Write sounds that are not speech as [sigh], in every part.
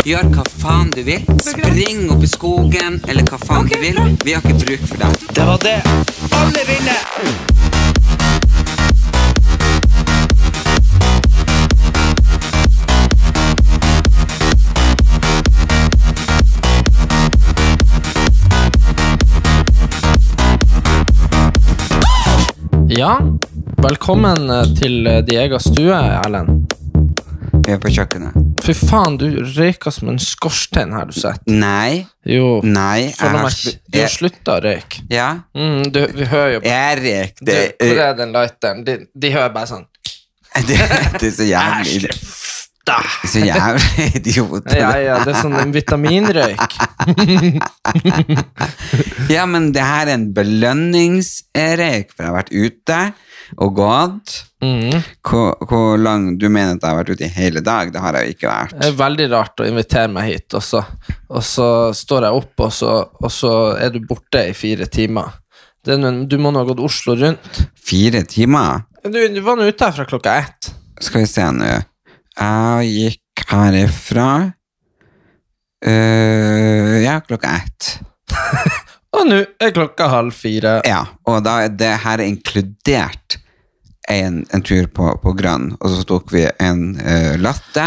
Gjør hva faen du vil. Spring opp i skogen, eller hva faen du vil. Vi har ikke bruk for deg. Det var det. Alle vinner! Ja, velkommen til Diegas stue, Erlend. Vi er på kjøkkenet. Fy faen, du røyker som en skorstein her du sett. Nei. Jo, Nei. Jeg har meg Du har slutta å røyke. Ja. Mm, du, vi hører jo Jeg røyk. Hvor er den lighteren? De, de hører bare sånn [laughs] det, det er så jævlig da. Så jævlig [laughs] idiot. Ja, ja, det er sånn en vitaminrøyk. [laughs] Ja, men det her er en belønningsrøyk, for jeg har vært ute og gått. Mm. Hvor, hvor lang Du mener at jeg har vært ute i hele dag? Det har jeg jo ikke vært. Det er veldig rart å invitere meg hit, og så, og så står jeg opp, og så, og så er du borte i fire timer. Er noen, du må nå ha gått Oslo rundt. Fire timer? Du, du var nå ute her fra klokka ett. Skal vi se nå. Jeg gikk herifra uh, Ja, klokka ett. [laughs] Og nå er klokka halv fire. Ja, og da er det her er inkludert en, en tur på, på Grønn, og så tok vi en uh, latte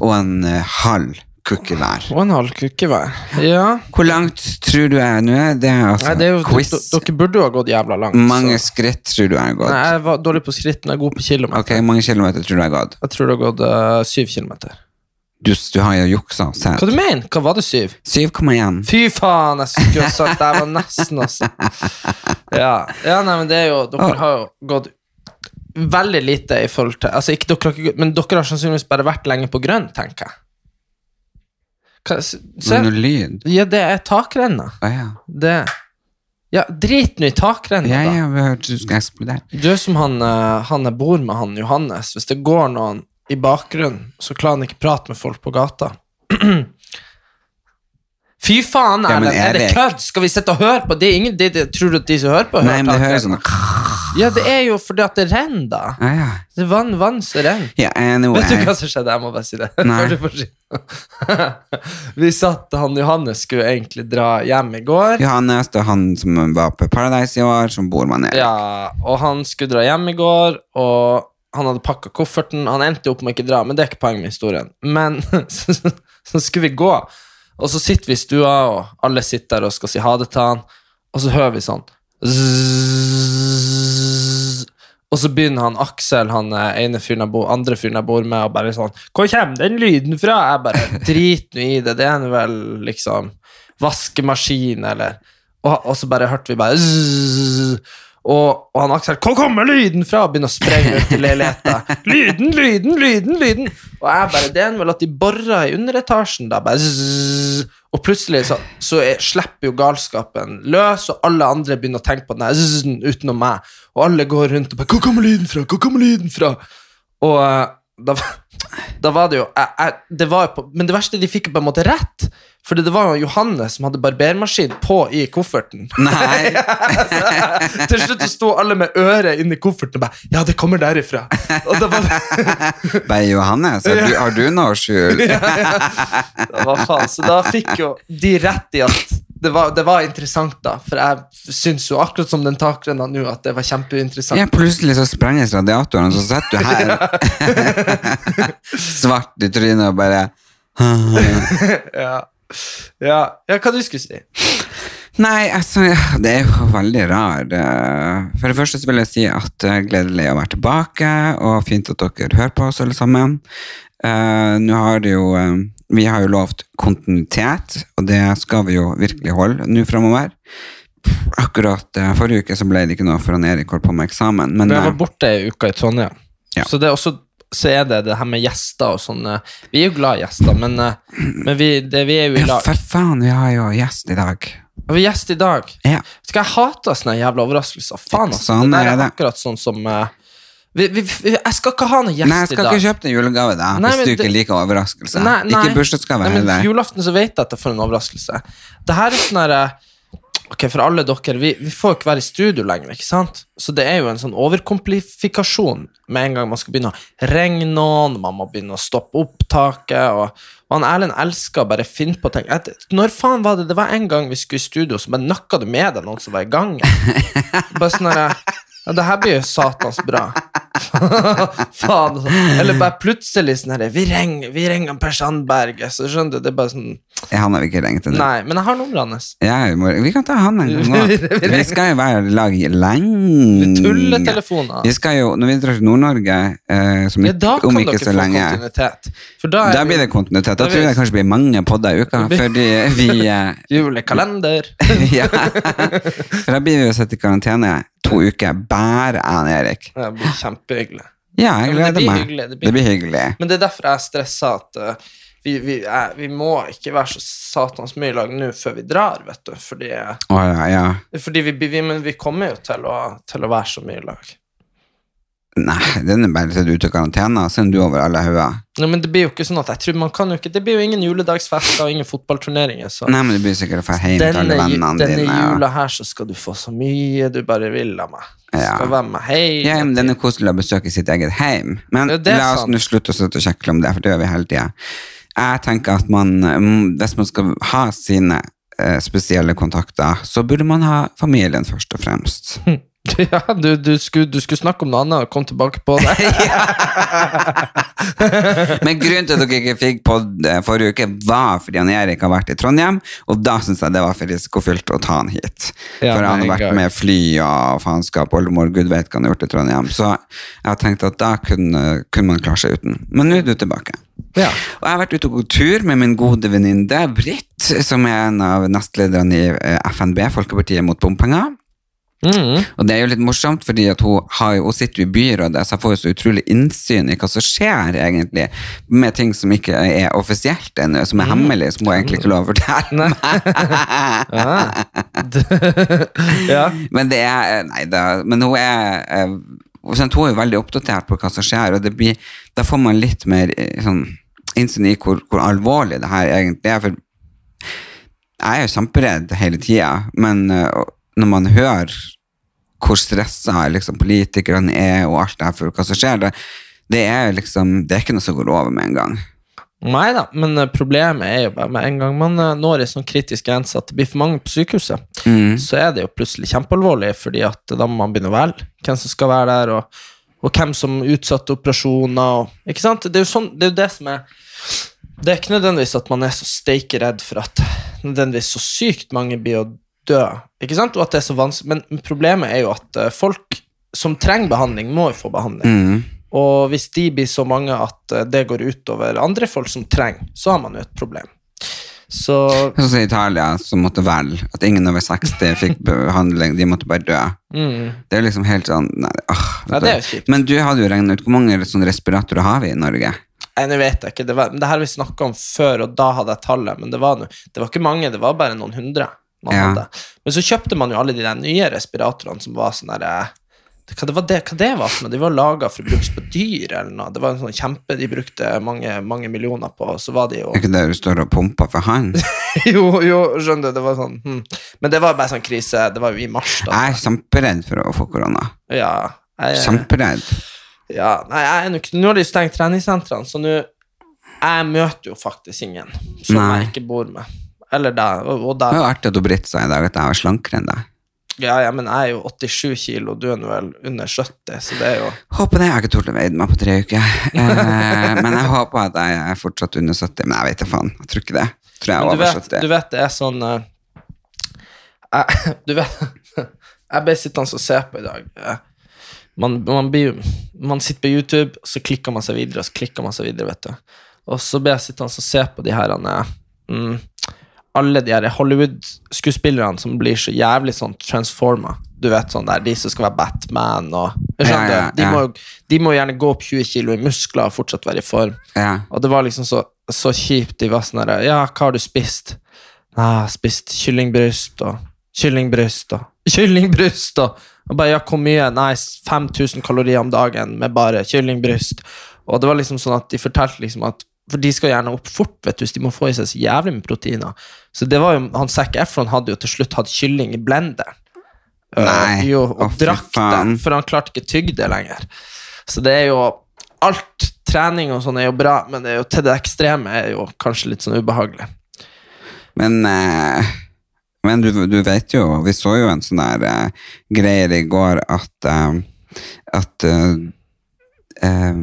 og en uh, halv cookie hver. Og en halv kukke hver. Ja. Hvor langt tror du jeg nå er? Det er altså Nei, det er jo, quiz. Dere burde jo ha gått jævla langt. Mange så. skritt tror du jeg har gått? Nei, jeg var dårlig på skritt, men jeg er god på kilometer. Ok, mange kilometer tror du jeg har gått? Jeg tror du har gått uh, syv kilometer. Du, du har jo juksa sett. Hva du mener? Hva var det syv? 7,1. Fy faen, jeg skulle sagt det. Jeg var nesten, altså. Ja. ja, nei, men det er jo Dere har jo gått veldig lite i forhold til Altså, ikke dere har ikke gått, men dere har sannsynligvis bare vært lenge på grønn, tenker jeg. Hva, se, se. Men noe lyd? Ja, det er takrenna. Å ja. Det Ja, drit nå i takrenna, Ja, da. ja, vi hørte du skal eksplodere. Du er som han, eh, han jeg bor med, han Johannes. Hvis det går noen i bakgrunnen, så klarer han ikke prate med folk på gata. [clears throat] Fy faen, Ja, men Erlend! er det kødd? Skal vi sitte og høre på? Det er ingen, det, det, tror du at de som hører på, hører Nei, men det høres sånn Ja, det er jo fordi at det renner, da. Ja, ja. Det er vann, vann som renner. Ja, anyway. Vet du hva som skjedde? Jeg må bare si det. [laughs] [laughs] Vi satt, han Johannes skulle egentlig dra hjem i går. Johannes, det er han som var på Paradise i år, som bor med Erik. Ja, og han skulle dra hjem i går, og han hadde pakka kofferten. Han endte opp med å ikke dra, men det er ikke poenget med historien. Men [laughs] så, så skulle vi gå, og så sitter vi i stua, og alle sitter der og skal si ha det til han, og så hører vi sånn zzzz, Og så begynner han Aksel, han eh, ene fyren jeg bor, andre fyren jeg bor med, og bare sånn Hvor kommer den lyden fra? Jeg bare Drit nå i det, det er vel liksom vaskemaskin, eller og, og så bare hørte vi bare zzzz, og, og han Aksel Hvor kommer lyden fra? Og begynner å sprenge ut i leiligheta. Lyden, lyden, lyden, lyden. Og jeg bare Det er vel at de borer i underetasjen, da. Bare zzz, og plutselig så, så jeg, slipper jo galskapen løs, og alle andre begynner å tenke på den zzz, utenom meg. Og alle går rundt og bare Hvor kommer lyden fra? Hvor kommer lyden fra? Og eh, da, [laughs] da var det jo jeg, jeg, det var på, Men det verste, de fikk jo på en måte rett. For det var jo Johannes som hadde barbermaskin på i kofferten. Nei. [laughs] Til slutt så sto alle med øret inni kofferten og bare Ja, det kommer derifra. Og det var [laughs] Bare Johannes, har du, har du noe skjul? Det var faen? Så da fikk jo de rett i at det var, det var interessant, da. For jeg syns jo, akkurat som den takrenna nå, at det var kjempeinteressant. Ja, plutselig så sprenges radiatoren, og så sitter du [laughs] her svart i trynet og bare Ja. Ja, ja, hva du skulle si? Nei, altså, det er jo veldig rar. eh, For det første så vil jeg si at er gledelig å være tilbake, og fint at dere hører på oss alle sammen. Eh, Nå har det jo eh, Vi har jo lovt kontinuitet, og det skal vi jo virkelig holde nå framover. Akkurat eh, forrige uke så ble det ikke noe for han Erik holdt på med eksamen, men Men jeg eh, var borte ei uke i Trondheim. Ja. Så det er også så er det det her med gjester og sånn eh, Vi er jo glad i gjester, men, eh, men vi, det, vi er jo i Ja, for faen, vi har jo gjest i dag. Har vi gjest i dag. Ja. Skal jeg hate sånne jævla overraskelser? Faen, altså. Sånn det der er det. akkurat sånn som eh, vi, vi, Jeg skal ikke ha noen gjest i dag. Nei, jeg skal ikke kjøpe deg julegave, da, Nei, hvis du ikke det- liker overraskelse. Nei, nei. Ikke bursdagsgave heller. Julaften så vet jeg at jeg får en overraskelse. Det her er sånn her eh, Ok, for alle dere, vi, vi får jo ikke være i studio lenger, ikke sant? Så det er jo en sånn overkomplifikasjon med en gang man skal begynne å regne noen, man må begynne å stoppe opptaket, og, og han Erlend elsker å bare finne på ting. Et, når faen var det? Det var en gang vi skulle i studio, så bare nøkka du med deg noen som var i gang. [laughs] Bare sånn her ja, det her blir jo satans bra. [laughs] Faen. altså. Eller bare plutselig sånn herre Vi ringer, vi ringer Per Sandberg. Så skjønner du, det er bare sånn Ja, Han har vi ikke ringt ennå. Nei, men jeg har nummeret hans. Ja, vi kan ta han en gang òg. [laughs] vi- vi- Vi skal jo være i lag lenge. Tulletelefoner. Vi skal jo, når vi drar til Nord-Norge eh, som Ja, da om ikke så lenge kontinuitet. For da Da blir det kontinuitet. Da Da tror jeg det kanskje blir mange podder i uka. Fordi vi [laughs] eh, julekalender. ja. For da blir vi jo satt i karantene to uker, bare er han, Erik. Det blir kjempehyggelig. Ja, jeg Ja, gleder blir meg. hyggelig, det blir- Det blir hyggelig. Men det er derfor jeg stressa at uh, vi, vi, er, vi må ikke være så satans mye i lag nå før vi drar, vet du. Fordi, oh, ja, ja. fordi vi, vi, men vi kommer jo til å, til å være så mye i lag. Nei, den er bare tatt ut av karantene, er du over alle hauger. Nei, men det blir jo ikke sånn at jeg tror man kan jo ikke Det blir jo ingen juledagsfester og ingen fotballturneringer. Så Nei, men det blir sikkert å hjem til alle vennene denne dine. Denne jula her så skal du få så mye du bare vil av meg. Du Ja. skal være med hei. Ja, men den er koselig å besøke sitt eget heim. Men Ja, la oss nå slutte å sjekle kjekle om det, for det gjør vi hele tida. Jeg tenker at man, mm, hvis man skal ha sine eh, spesielle kontakter, så burde man ha familien først og fremst. [laughs] [laughs] Ja, du, du, skulle, du skulle snakke om noe annet og kom tilbake på det. [laughs] [laughs] Men grunnen til at dere ikke fikk på forrige uke, var fordi han Erik har vært i Trondheim, og da syns jeg det var for risikofylt å ta han hit. Ja, for han har vært med fly og faenskap, oldemor, gud vet hva han har gjort i Trondheim. Så jeg har tenkt at da kunne, kunne man klare seg uten. Men nå er du tilbake. Ja. Og jeg har vært ute og gått tur med min gode venninne Britt, som er en av nestlederne i eh, FNB, Folkepartiet mot bompenger. Mm. Og det er jo litt morsomt, fordi at hun, har hun sitter i byrådet, så jeg får jo så utrolig innsyn i hva som skjer egentlig, med ting som ikke er offisielt ennå, som er hemmelig, som hun egentlig ikke lov å fortelle meg. [laughs] ja. Men det er Nei da, men hun er eh, sånn, Hun er jo veldig oppdatert på hva som skjer, og det blir, da får man litt mer eh, sånn, innsyn i hvor, hvor alvorlig det her egentlig er. For jeg er jo kjemperedd hele tida, men eh, når man hører hvor stressa liksom, politikerne er, og alt det her for hva som skjer, det, det er liksom Det er ikke noe som går over med en gang. Nei da, men eh, problemet er jo bare med en gang man eh, når en sånn kritisk grense at det blir for mange på sykehuset, Mm. så er det jo plutselig kjempealvorlig, fordi at da må man begynne å velge hvem som skal være der, og, og hvem som utsatte operasjoner. Og, ikke sant? Det er jo sånn, det er jo det som er Det er ikke nødvendigvis at man er så steike redd for at nødvendigvis så sykt mange blir å dø, ikke sant? og at det er så vanskelig, men problemet er jo at eh, folk som trenger behandling, må jo få behandling. Mm. Og hvis de blir så mange at eh, det går utover andre folk som trenger, så har man jo et problem. Så [laughs] Sånn som i Italia, som måtte velge at ingen over 60 fikk behandling, de måtte bare dø. mm, Det er liksom helt sånn nei, åh, Ja, det er jo kjipt. Men du hadde jo regnet ut hvor mange sånne respiratorer har vi i Norge? Nei, nå vet jeg ikke. Det, var, det her vi snakka om før, og da hadde jeg tallet, men det var, det var ikke mange, det var bare noen hundre. Man Ja. hadde. Men så kjøpte man jo alle de der nye respiratorene som var sånn derre hva det, var det, hva det var for noe? De var laga for å brukes på dyr, eller noe. Det var en sånn kjempe de brukte mange, mange millioner på, så var de jo Er ikke det du står og pumper for han? [laughs] Jo, jo, skjønner du, det var sånn hm. Men det var bare sånn krise. Det var jo i mars, da. Jeg er kjemperedd for å få korona. Ja, jeg, Kjemperedd. ja, nei, jeg Nå har de stengt treningssentrene, så nå Jeg møter jo faktisk ingen som Nei. jeg ikke bor med. Eller deg. Og, og Det er artig at du Britt sa i dag at jeg var slankere enn deg. Ja, ja, men jeg er jo 87 kilo, du er nå vel under 70, så det er jo Håper det. Jeg har ikke tort å veie meg på tre uker. Eh, [laughs] men jeg håper at jeg er fortsatt under 70. Men jeg vet da faen. Jeg tror ikke det. Jeg tror jeg er over vet, 70. du vet det er sånn eh, jeg, [laughs] Du vet Jeg ble sittende og se på i dag. eh, Man, man, blir, man sitter på YouTube, så klikker man seg videre, og så klikker man seg videre, vet du. Og så ble jeg sittende og se på de her eh, mm, alle de her Hollywood-skuespillerne som blir så jævlig sånn transforma. Du vet sånn der, De som skal være Batman og jeg Ja, ja, De, ja. må, de må gjerne gå opp 20 kilo i muskler og fortsatt være i form. Ja. Og det var liksom så, så kjipt. De var sånn der Ja, hva har du spist? Har spist kyllingbryst og kyllingbryst og kyllingbryst og og bare, ja, hvor mye? Nei, 5000 kalorier om dagen med bare kyllingbryst. Og det var liksom sånn at de fortalte liksom at For de skal gjerne opp fort, vet du, så de må få i seg så jævlig med proteiner. Så det var jo, han Zac Efron hadde jo til slutt hatt kylling i blenderen. Øh, Nei, jo, og oh, drakk den, for han klarte ikke tygge det lenger. Så det er jo Alt trening og sånn er jo bra, men det jo til det ekstreme er jo kanskje litt sånn ubehagelig. Men, eh, men du, du vet jo, vi så jo en sånn der eh, greier i går at, eh, at eh, eh,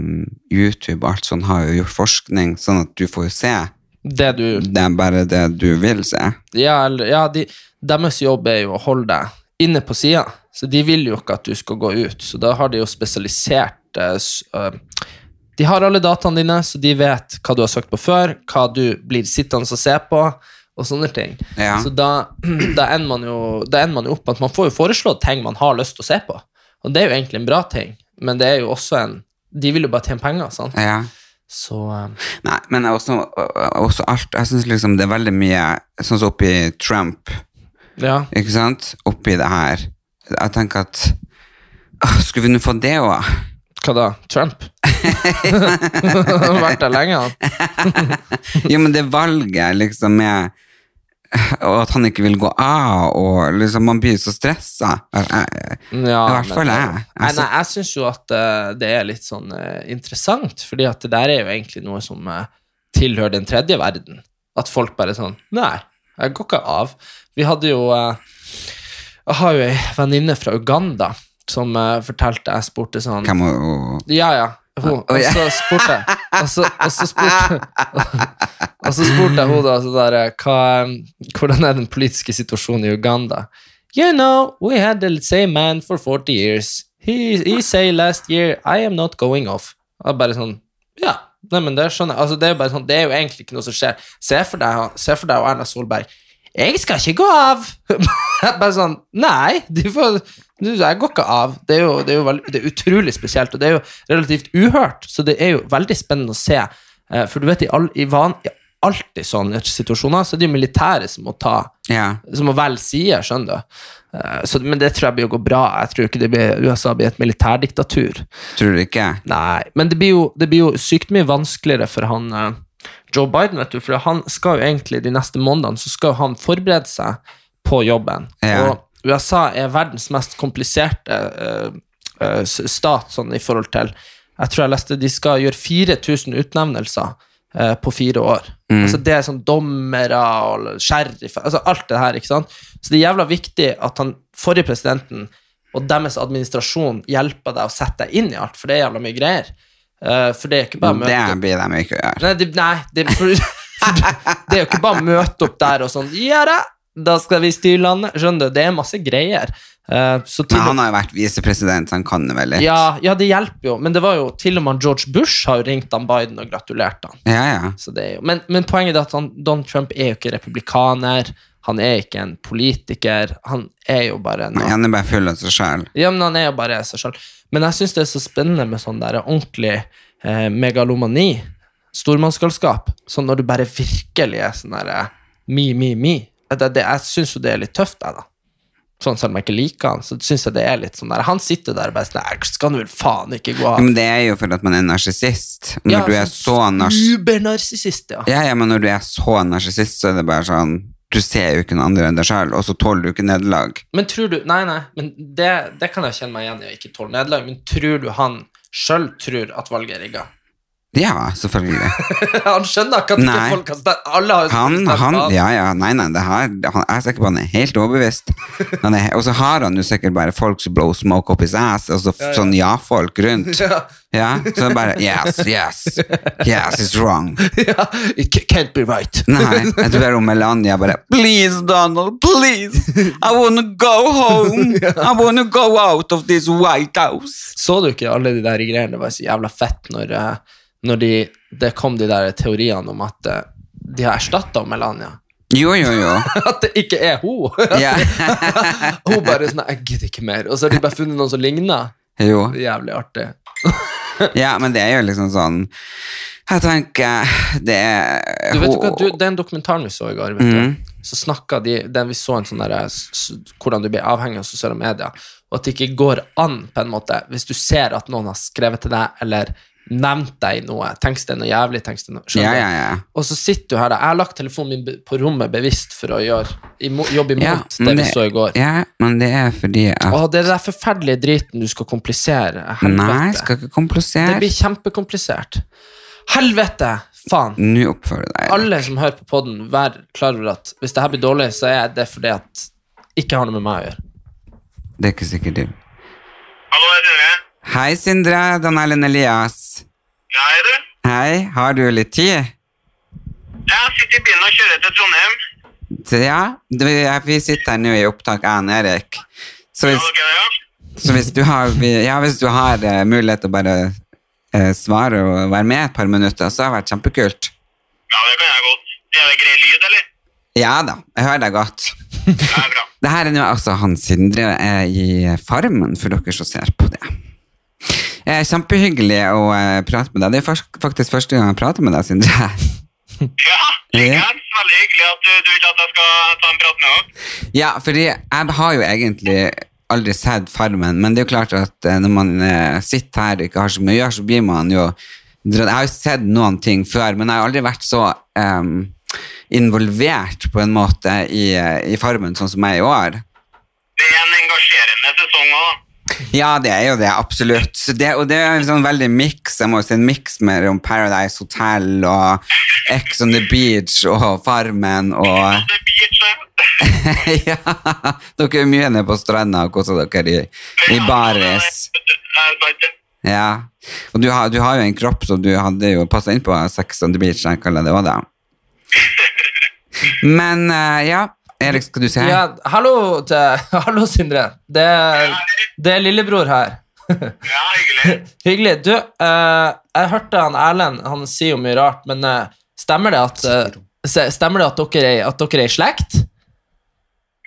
YouTube og alt sånt har jo gjort forskning, sånn at du får se. Det du Det er bare det du vil se. Ja, ja de, deres jobb er jo å holde deg inne på sida, så de vil jo ikke at du skal gå ut. Så da har de jo spesialisert uh, De har alle dataene dine, så de vet hva du har søkt på før, hva du blir sittende og se på, og sånne ting. Ja. Så da, [clears throat] da, ender man jo, da ender man jo opp med at man får jo foreslått ting man har lyst til å se på. Og det er jo egentlig en bra ting, men det er jo også en De vil jo bare tjene penger, sant. Ja. Så eh, Nei, men også, også alt Jeg syns liksom det er veldig mye Sånn som oppi Trump, ja. ikke sant? Oppi det her. Jeg tenker at åh, Skulle vi nå få det òg? Hva da? Trump? Han [laughs] [laughs] har vært der lenge, han. [laughs] Jo, men det valget liksom med [laughs] Og at han ikke vil gå av, og liksom man blir så stressa. Ja, I hvert fall jeg. jeg. Nei, jeg syns jo at eh, det er litt sånn eh, interessant, fordi at det der er jo egentlig noe som eh, tilhører den tredje verden. At folk bare sånn Nei, jeg går ikke av. Vi hadde jo eh, Jeg har jo ei venninne fra Uganda som eh, fortalte Jeg spurte sånn Hvem må Ja, ja. Hun, og så spurte jeg Og så, og så spurte [laughs] Og så spurte jeg henne da så der, hva, Hvordan er den politiske situasjonen i Uganda? You know, we had the same man for 40 years. He, he say last year, I am not going off. Og bare sånn, ja, nei, men det skjønner jeg. Altså, det er bare sånn, det er jo egentlig ikke noe som skjer. Se for deg, se for deg og Erna Solberg. Jeg skal ikke gå av! [laughs] Bare sånn, nei, du får, du, jeg går ikke av. Det er jo, det er jo veld, det er utrolig spesielt, og det er jo relativt uhørt, så det er jo veldig spennende å se. Eh, For du vet, i, all, i, van, i alltid sånne situasjoner, så er det jo militære som må ta Ja. som må velge side, skjønner du. Eh, Så, men det tror jeg blir å gå bra. Jeg tror ikke det blir, USA blir et militærdiktatur. Tror du ikke? Nei, men det blir jo, det blir jo sykt mye vanskeligere for han eh, Joe Biden, vet du, for han skal jo egentlig de neste månedene så skal han forberede seg på jobben. Ja. Og USA er verdens mest kompliserte uh, uh, stat sånn i forhold til Jeg tror jeg leste de skal gjøre 4000 utnevnelser uh, på fire år. Altså Det er sånn dommere og sheriff altså Alt det her, ikke sant? Så det er jævla viktig at han forrige presidenten og deres administrasjon hjelper deg å sette deg inn i alt, for det er jævla mye greier. Eh, for det er ikke bare å Det blir de ikke å gjøre. Nei, det, nei det, for, [laughs] det, er jo ikke bare å møte opp der og sånn Ja da, da skal vi styre landet. Skjønner du? Det er masse greier. Uh, Men han har jo vært visepresident, han kan det vel litt. ja, ja, det hjelper jo, men det var jo til og med George Bush har jo ringt han Biden og gratulert han. ja. ja. Så det jo, men, men poenget er at han, Donald Trump er jo ikke republikaner. Han er ikke en politiker. Han er jo bare en Han er bare full av seg sjøl. ja, men han er jo bare seg selv. Men jeg syns det er så spennende med sånn der ordentlig eh, megalomani. Stormannsgalskap. Sånn når du bare virkelig er sånn der eh, me, me, me. Det, det, jeg syns jo det er litt tøft, jeg, da. Sånn selv om jeg ikke liker han, så syns jeg det er litt sånn der Han sitter der og bare sånn skal du vel faen ikke gå av? Men det er jo for at man er narsissist. Når Ja, du er så nars... Ubernarsissist, ja. Ja, ja, men når du er så narsissist, så er det bare sånn Du ser jo ikke noen andre enn deg sjøl, og så tåler du ikke nederlag. Men tror du Nei, nei, men det, det kan jeg kjenne meg igjen i å ikke tåle nederlag, men tror du han sjøl tror at valget er rigga? Ja, selvfølgelig. [laughs] han skjønner ikke at ikke folk kan stemme Alle har Han, han, ja, ja, nei, nei, det her, han, jeg er sikker på han er helt overbevist. Han er, og så har han jo sikkert bare folk som blow smoke up his ass, og så sånn ja-folk rundt. [laughs] Ja. Ja, så bare Yes, yes, yes, it's wrong. [laughs] ja, it can't be right. Nei, jeg tror Melania bare Please, Donald, please. I wanna go home. I wanna go out of this White House. Så du ikke alle de der greiene? Det var så jævla fett når, eh, når de, det kom de der teoriene om at eh, de har erstatta Melania. Jo, jo, jo. [laughs] At det ikke er hun. Ja. [laughs] hun bare sånn Jeg gidder ikke mer. Og så har de bare funnet noen som ligner. jo. Jævlig artig. [laughs] Ja, men det er jo liksom sånn Jeg tenker Det er Du vet hva, du, Den dokumentaren vi så i går, vet mm. du, så snakka de den Vi så en sånn derre s- s- Hvordan du blir avhengig av sosiale medier, og at det ikke går an, på en måte, hvis du ser at noen har skrevet til deg, eller nevnt deg noe. Tenks det er noe jævlig, tenks det noe Ja, ja, ja. Og så sitter du her, da. Jeg har lagt telefonen min på rommet bevisst for å gjøre jobbe imot ja det men vi så i går. Ja, men det er fordi at Å, det er den forferdelige driten du skal komplisere. Helvete. Nei, skal ikke komplisere. Det blir kjempekomplisert. Helvete! Faen. Nå oppfører du deg. Alle som hører på podden, vær klar over at hvis det her blir dårlig, så er det fordi at ikke har noe med meg å gjøre. Det er ikke sikkert du. Hallo, er du Hei, Sindre. Dan Erlend Elias. Ja, er du? Hei, har du litt tid? Jeg sitter i bilen og kjører til Trondheim. Ja, det- vi sitter her nå i opptak, jeg og Erik. Så Ja, hvis, ja. så hvis du har, ja, hvis du har uh, mulighet til å bare uh, svare og være med et par minutter, så har det vært kjempekult. ja? Ja, det kan jeg godt. Er det grei lyd, eller? Ja da, jeg hører deg godt. Det er bra. [laughs] Det her er nå altså Hans Sindre er i Farmen, for dere som ser på det. Eh, kjempehyggelig å eh, prate med deg. Det er faktisk første gang jeg prater med deg, Sindre. Ja, likeens. Veldig hyggelig at du, du vil at jeg skal ta en prat med dere. Ja, fordi jeg har jo egentlig aldri sett Farmen, men det er jo klart at eh, når man eh, sitter her og ikke har så mye å gjøre, så blir man jo Jeg har jo sett noen ting før, men jeg har aldri vært så um, involvert på en måte i, eh, i Farmen sånn som jeg i år. Det er en engasjerende sesong òg. Ja, det er jo det, absolutt. Det, og det er en sånn veldig mix, jeg må jo si en mix med Paradise Hotel og Ex on the Beach og Farmen og [laughs] Ja, dere er mye nede på stranda og koser dere i, i baris. Ja, og du har, du har jo en kropp som du hadde jo passet inn på Sex on the Beach, jeg kaller det òg, da. [laughs] Men eh, ja, Erik, skal du se? Ja, hallo, til, [laughs] hallo Sindre. Det, det er lillebror her. Ja, hyggelig. [laughs] Hyggelig. Du, eh, jeg hørte han Erlend han sier jo mye rart, men eh, stemmer det at, eh, stemmer det at, dere er, at dere er i slekt?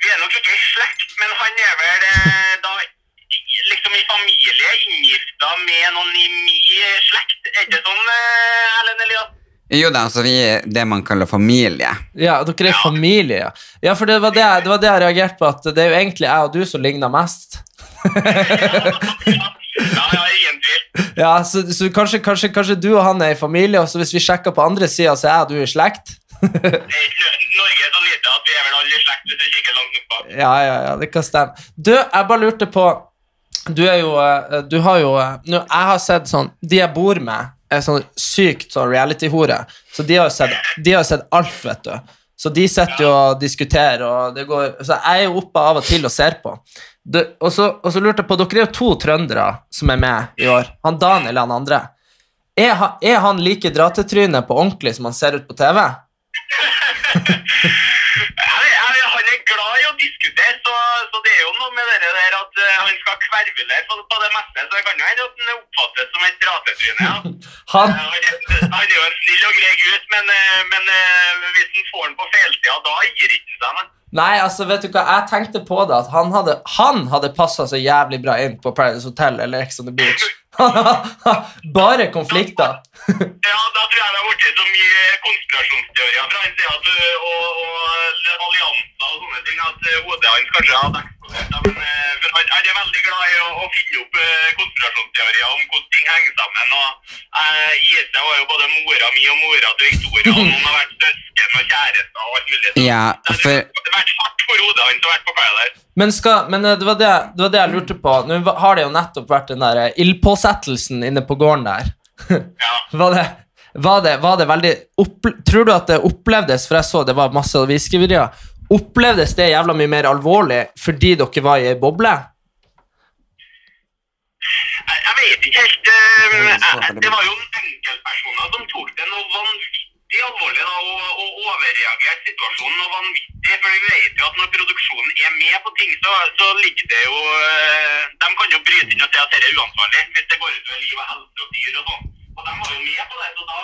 Vi er nok ikke i slekt, men han er vel eh, da liksom i familie inngifta med noen i min slekt. Er det sånn, eh? Jo da, altså vi er det man kaller familie. Ja, dere er familie, ja. Ja, for det var det, det var det jeg reagerte på, at det er jo egentlig jeg og du som ligner mest. Ja, ja, ingen tvil. [laughs] Ja, så, så kanskje, kanskje, kanskje du og han er i familie, og så hvis vi sjekker på andre sida, så er jeg og du i slekt? [laughs] Norge er så lite at vi er vel alle i slekt hvis du kikker langt nok bak. Ja, ja, ja, det kan stemme. Du, jeg bare lurte på Du er jo eh, Du har jo eh, nå, Jeg har sett sånn De jeg bor med, er sånn sykt sånn reality-hore. Så de har jo sett, sett alt, vet du. Så de sitter jo og diskuterer, og det går Så jeg er jo oppe av og til og ser på. Du, og, så, og så lurte jeg på Dere er jo to trøndere som er med i år. Han Daniel og han andre. Er, er han like dratetryne på ordentlig som han ser ut på TV? [laughs] Jeg, jeg, han er glad i å diskutere, så, så det er jo noe med det der at eh, han skal kvervele på, på det meste, så det kan jo hende at han oppfattes som et dratetryne. Ja. [laughs] Han, Han, er- jo en snill og grei gutt, men, eh, men eh, hvis han får den på feiltida, da gir ikke han seg. Nei, altså, vet du hva, jeg tenkte på det at han hadde, han hadde passa så jævlig bra inn på Paradise Hotel eller Ex on the Beach. [laughs] [laughs] Bare konflikter. Ja, da tror jeg det har blitt så mye konspirasjonsteorier fra hans side uh, og, og allianser og sånne ting at uh, hodet hans kanskje hadde eksplodert. Men, uh, for han, han er veldig glad i å, å finne opp konspirasjonsteorier om hvordan ting henger sammen. og uh, IT var jo både mora mi og mora til Victoria, og noen har vært søsken og kjærester og alt mulig. Så Ja, det har vært hardt for hodet hans å være på Paradise. Men, skal, men eh, det, var det, det var det jeg lurte på. Nå har det jo nettopp vært den der eh, ildpåsettelsen inne på gården der. Ja. Var det, var det, var det veldig opple Tror du at det opplevdes, for jeg så det var masse aviseskriverier, opplevdes det jævla mye mer alvorlig fordi dere var i ei boble? Jeg, jeg vet ikke helt Um, Det var jo enkeltpersoner som tok det noe vanvittig alvorlig da, og, og overreagert situasjonen og vanvittig. For vi vet jo at når produksjonen er med på ting, så, så ligger det jo eh, De kan jo bryte inn og si at dette er uansvarlig hvis det går utover liv og helse og dyr og sånn. Og de var jo med på det, så da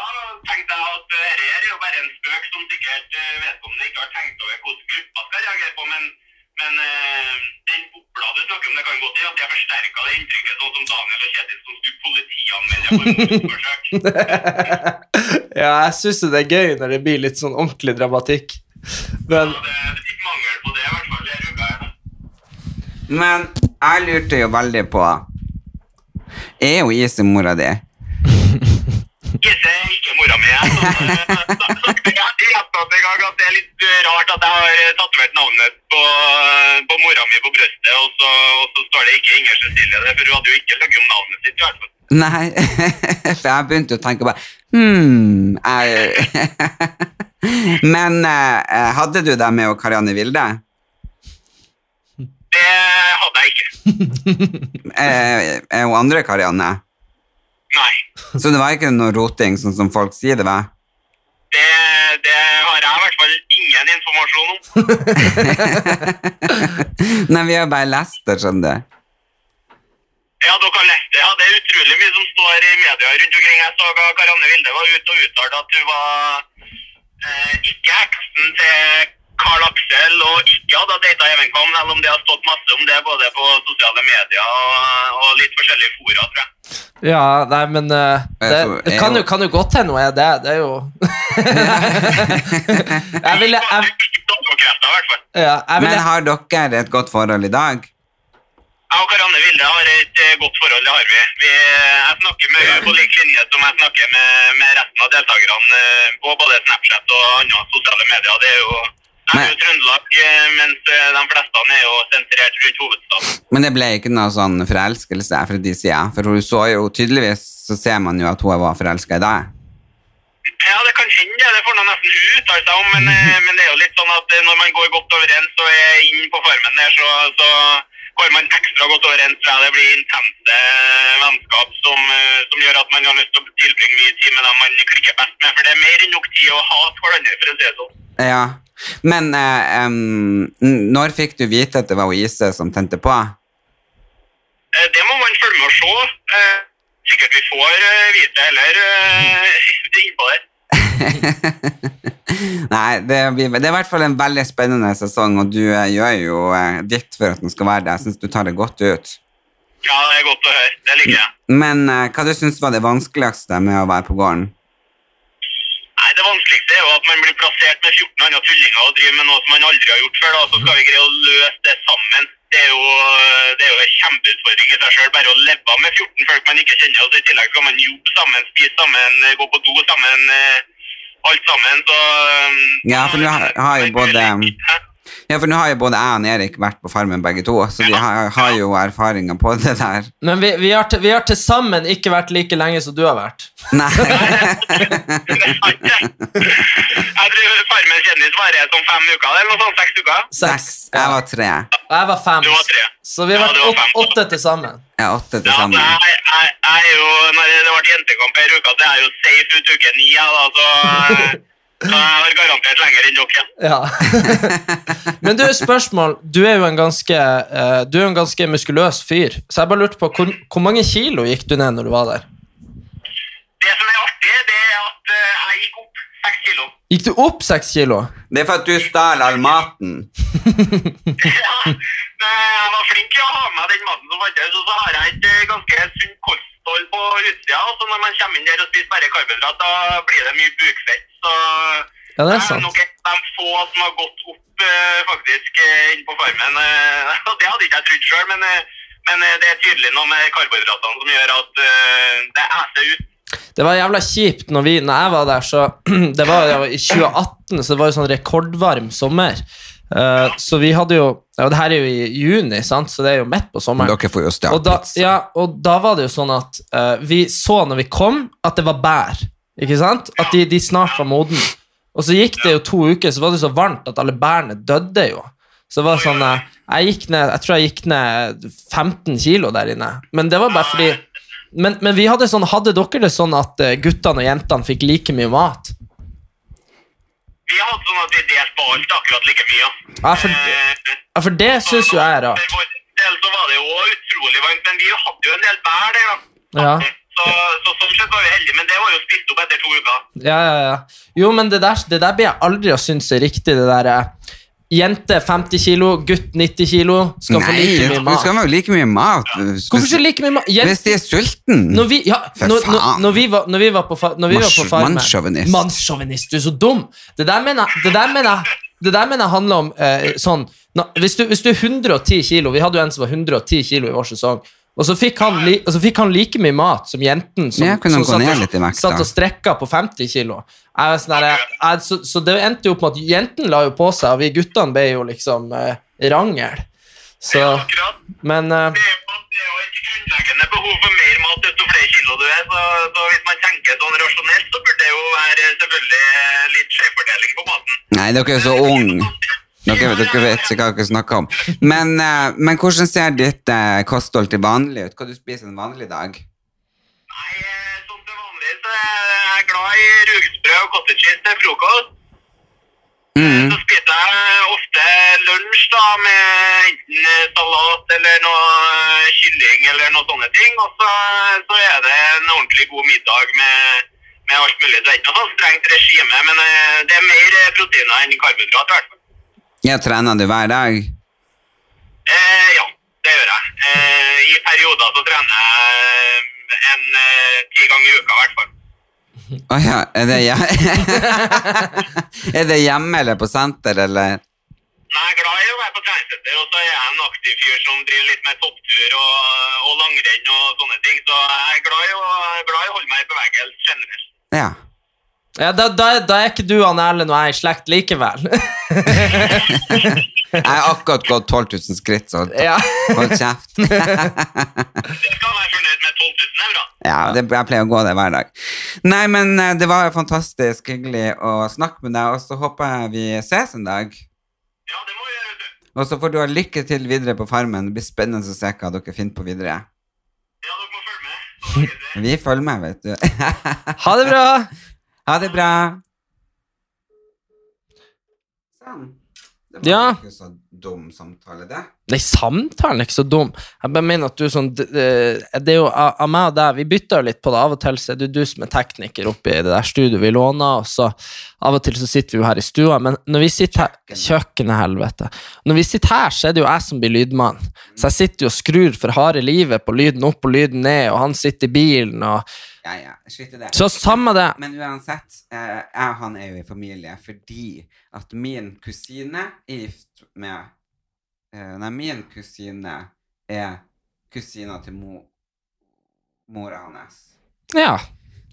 tenkte jeg at eh, dette er jo bare en spøk som sikkert eh, vedkommende ikke har tenkt over hvordan gruppa skal reagere på, men, men eh, den bobla du snakker om, det kan godt hende at jeg forsterka det inntrykket, sånn som Daniel og Kjetil som skulle politianmelde for mordforsøk. [laughs] Ja, jeg syns det er gøy når det blir litt sånn ordentlig dramatikk. Men ja, det er litt mangel på det, i hvert fall Det er. Men jeg lurte jo veldig på Er jo Ise mora di? [laughs] Jeg gjentatt en gang at det er litt eh, rart at jeg har tatovert navnet på, på mora mi på brystet, og så, og så står det ikke Inger Cecilie der, for hun hadde jo ikke lagt om navnet sitt. i hvert fall. Nei, [laughs] for jeg begynte å tenke bare Hm. [laughs] Men eh, hadde du deg med og Karianne Vilde? Det hadde jeg ikke. Eh, er hun andre Karianne? Nei. Så det var ikke noe roting, sånn som folk sier det var? Det, det har jeg i hvert fall ingen informasjon om. [laughs] Nei, vi har bare lest det, skjønner du. Ja, dere har lest det. Ja, det er utrolig mye som står i media rundt omkring. Jeg så at Karianne Vilde var ute og uttalte at hun var eh, ikke eksen til Karl Aksel, og ikke hadde data Even Kam, selv om det har stått masse om det både på sosiale medier og, og litt forskjellige fora, tror jeg. Ja, nei, men uh, det, det kan, jo, kan jo godt hende hun er det. Det er jo [laughs] Jeg ville jeg, ja, Men har dere et godt forhold i dag? Jeg og Karanne Vilde har et eh, godt forhold, det har vi. vi jeg snakker med henne på lik linje som jeg snakker med, med resten av deltakerne eh, på både Snapchat og andre sosiale medier. Det er jo, jeg er jo Trøndelag, eh, mens eh, de fleste er jo sentrert rundt hovedstaden. Men det ble ikke noe sånn forelskelse fra de sida? For hun så jo tydeligvis så ser man jo at hun var forelska i deg. Ja, det kan hende det. Får man nesten hun uttale seg om, men, eh, [laughs] men det er jo litt sånn at når man går godt overens og er inn på farmen der, så, så går man ekstra godt overens. Tror jeg det blir intense vennskap som, som gjør at man har lyst til å tilbringe mye tid med dem man klikker best med. For det er mer enn nok tid å hate hverandre, for å si det sånn. Ja. Men eh, um, når fikk du vite at det var Ise som tente på? Eh, Det må man følge med og se. Eh, Sikkert vi får eh, vite eller [laughs] uh, innpå der. [laughs] Nei, det, blir, det er i hvert fall en veldig spennende sesong, og du eh, gjør jo eh, ditt for at den skal være det. Jeg syns du tar det godt ut. Ja, det er godt å høre. Det liker jeg. Men eh, hva du syns var det vanskeligste med å være på gården? Nei, Det vanskeligste er jo at man blir plassert med 14 andre tullinger og driver med noe som man aldri har gjort før. da, Så skal vi greie å løse det sammen. Det er jo, det er jo en kjempeutfordring i seg sjøl. Bare å leve med 14 folk man ikke kjenner. og så I tillegg skal man jobbe sammen, spise sammen, gå på do sammen. eh, Alt sammen. Så eh, Ja, for du har, har jo både Ja, for nå har jo både jeg og Erik vært på Farmen begge to, så vi har, har jo erfaringer på det der. Men vi, vi har til vi har til sammen ikke vært like lenge som du har vært. Nei. [laughs] Er. Jeg tror Farmen kjendis varer som fem uker, eller noe sånt. Seks uker. Seks. Jeg var tre. Og jeg var fem. Du var tre. Så vi har vært ja, var åt, åtte til sammen. Er åtte til Ja, sammen. jeg, jeg, jeg er jo, når det ble jentekamp her uka, så er jeg jo safe ut uke ni, da, så, så jeg har garantert lenger enn dere. Ja. [laughs] Men du, spørsmål. Du er jo en ganske, eh, du er en ganske muskuløs fyr, så jeg bare lurte på hvor, hvor mange kilo gikk du ned når du var der? Det som er artig, det er at eh, jeg gikk opp seks kilo. Gikk du opp seks kilo? Det er for at du stjal all maten. [laughs] Ja, jeg var flink til å ha med den maten som fantes, og så har jeg et eh, ganske sunt kosthold på utsida. Og så når man kommer inn der og spiser bare karbohydrat, da blir det mye bukfett. Så Ja, det er sant. nok en av de få som har gått opp eh, faktisk eh, inn på farmen. eh, og [laughs] det hadde ikke jeg trodd sjøl, men, men det er tydelig noe med karbohydratene som gjør at det eser ut. Det var jævla kjipt når, vi, når jeg var der, så [clears throat] Det var jo i 2018, så det var jo sånn rekordvarm sommer. Eh, så vi hadde jo ja, det her er jo i juni, sant? så det er jo midt på sommeren. Dere får jo Og da, ja, og da var det jo sånn at uh, vi så når vi kom, at det var bær. Ikke sant? At de, de snart var moden. Og så gikk det jo to uker, så var det så varmt at alle bærene døde jo. Så det var sånn eh, Jeg ned, jeg tror jeg gikk ned 15 kilo der inne. Men det var bare fordi Men, men vi hadde sånn, hadde dere det sånn at eh, guttene og jentene fikk like mye mat? Vi hadde sånn at vi delte på alt akkurat like mye. Ja, for, Eh, ja, for det syns jo jeg er rart. For vår del så var det jo utrolig varmt, men vi hadde jo en del bær der, da. Ja. Så Så, så sånn sett var vi heldige, men det var jo spist opp etter to uker. Ja, ja, ja. Jo, men det der, det der blir jeg aldri å synes er riktig, det der eh, Jente 50 kilo, gutt 90 kilo, skal få like mye mat. mat. skal ha like mye mat. Hvorfor ikke like mye mat? Jente- Hvis de er sulten. Når vi, ja, når, når, når, vi var, når vi var på, fa- når vi var på farmen mannssjåvinist. Mannssjåvinist, du er så dum! Det der mener jeg, det der mener jeg, det der mener jeg handler om eh, sånn hvis, du, hvis du er 110 kilo Vi hadde jo en som var 110 kilo i vår sesong. Og så fikk han, li, og så fikk han like mye mat som jenten som, Ja, som satt, og- vekt, satt og strekka på 50 kilo. Jeg, sånn der, jeg, jeg, så, så det endte jo opp med at jenten la jo på seg, og vi guttene ble jo liksom eh, rangel. Så, men eh, Det er jo det er jo et grunnleggende behov for mer mat desto flere kilo du er. Så, så hvis man tenker sånn rasjonelt, så burde det jo være selvfølgelig litt skjevfordeling på maten. Nei, dere er så unge. Dere, dere vet ikke hva dere snakker om. Men, eh, men hvordan ser ditt eh, kosthold til vanlig ut? Hva du spiser en vanlig dag? Nei, som sånn til vanlig så er jeg glad i rugsprø og cottage cheese til frokost. Mm. Så spiser jeg ofte lunsj da, med enten eh, salat eller noe eh, kylling eller noe sånne ting. Og så, så er det en ordentlig god middag med, med alt mulig. Det er ikke noe sånn strengt regime, men eh, det er mer eh, proteiner enn karbohydrat i hvert fall. Ja, trener du hver dag? Eh, ja, det gjør jeg. Eh, I perioder så trener jeg en eh, ti ganger i uka i hvert fall. Å ja, er det, [laughs] er det hjemme eller på senter, eller? Nei, jeg er glad i å være på treningssenter, og så er jeg en aktiv fyr som driver litt med topptur og, og langrenn og sånne ting. Så jeg er glad i å, glad i å holde meg i bevegelse generelt. Ja. Ja, da, da, da er ikke du han Erlend og jeg i slekt likevel. [laughs] Jeg har akkurat gått 12 000 skritt, så hold, [laughs] ja. hold kjeft. [laughs] Det skal være fornøyd med 12 000 er bra. Ja, det, jeg pleier å gå det hver dag. Nei, men eh, det var fantastisk hyggelig å snakke med deg, og så håper jeg vi ses en dag. Ja, det må vi gjøre, vet du. Og så får du ha lykke til videre på Farmen. Det blir spennende å se hva dere finner på videre. Ja, dere må følge med. Det. Vi følger med, vet du. Ha det bra! Ha det bra. Sånn. Det var Ja. ikke så dum samtale, det. Nei, samtalen er ikke så dum. Jeg bare mener at du sånn eh, Det er jo av av meg og deg, vi bytter jo litt på det. Av og til så er det du som er tekniker oppe i det der studioet vi låner, og så av og til så sitter vi jo her i stua, men når vi sitter her Kjøkkenet, helvete. Når vi sitter her, så er det jo jeg som blir lydmann. Så jeg sitter jo og skrur for harde livet på lyden opp og lyden ned, og han sitter i bilen, og Ja, ja, skitt i det. Så samme det. Men uansett, eh, jeg og han er jo i familie fordi at min kusine er gift med eh, Nei, min kusine er kusina til mo, mora hans. Ja.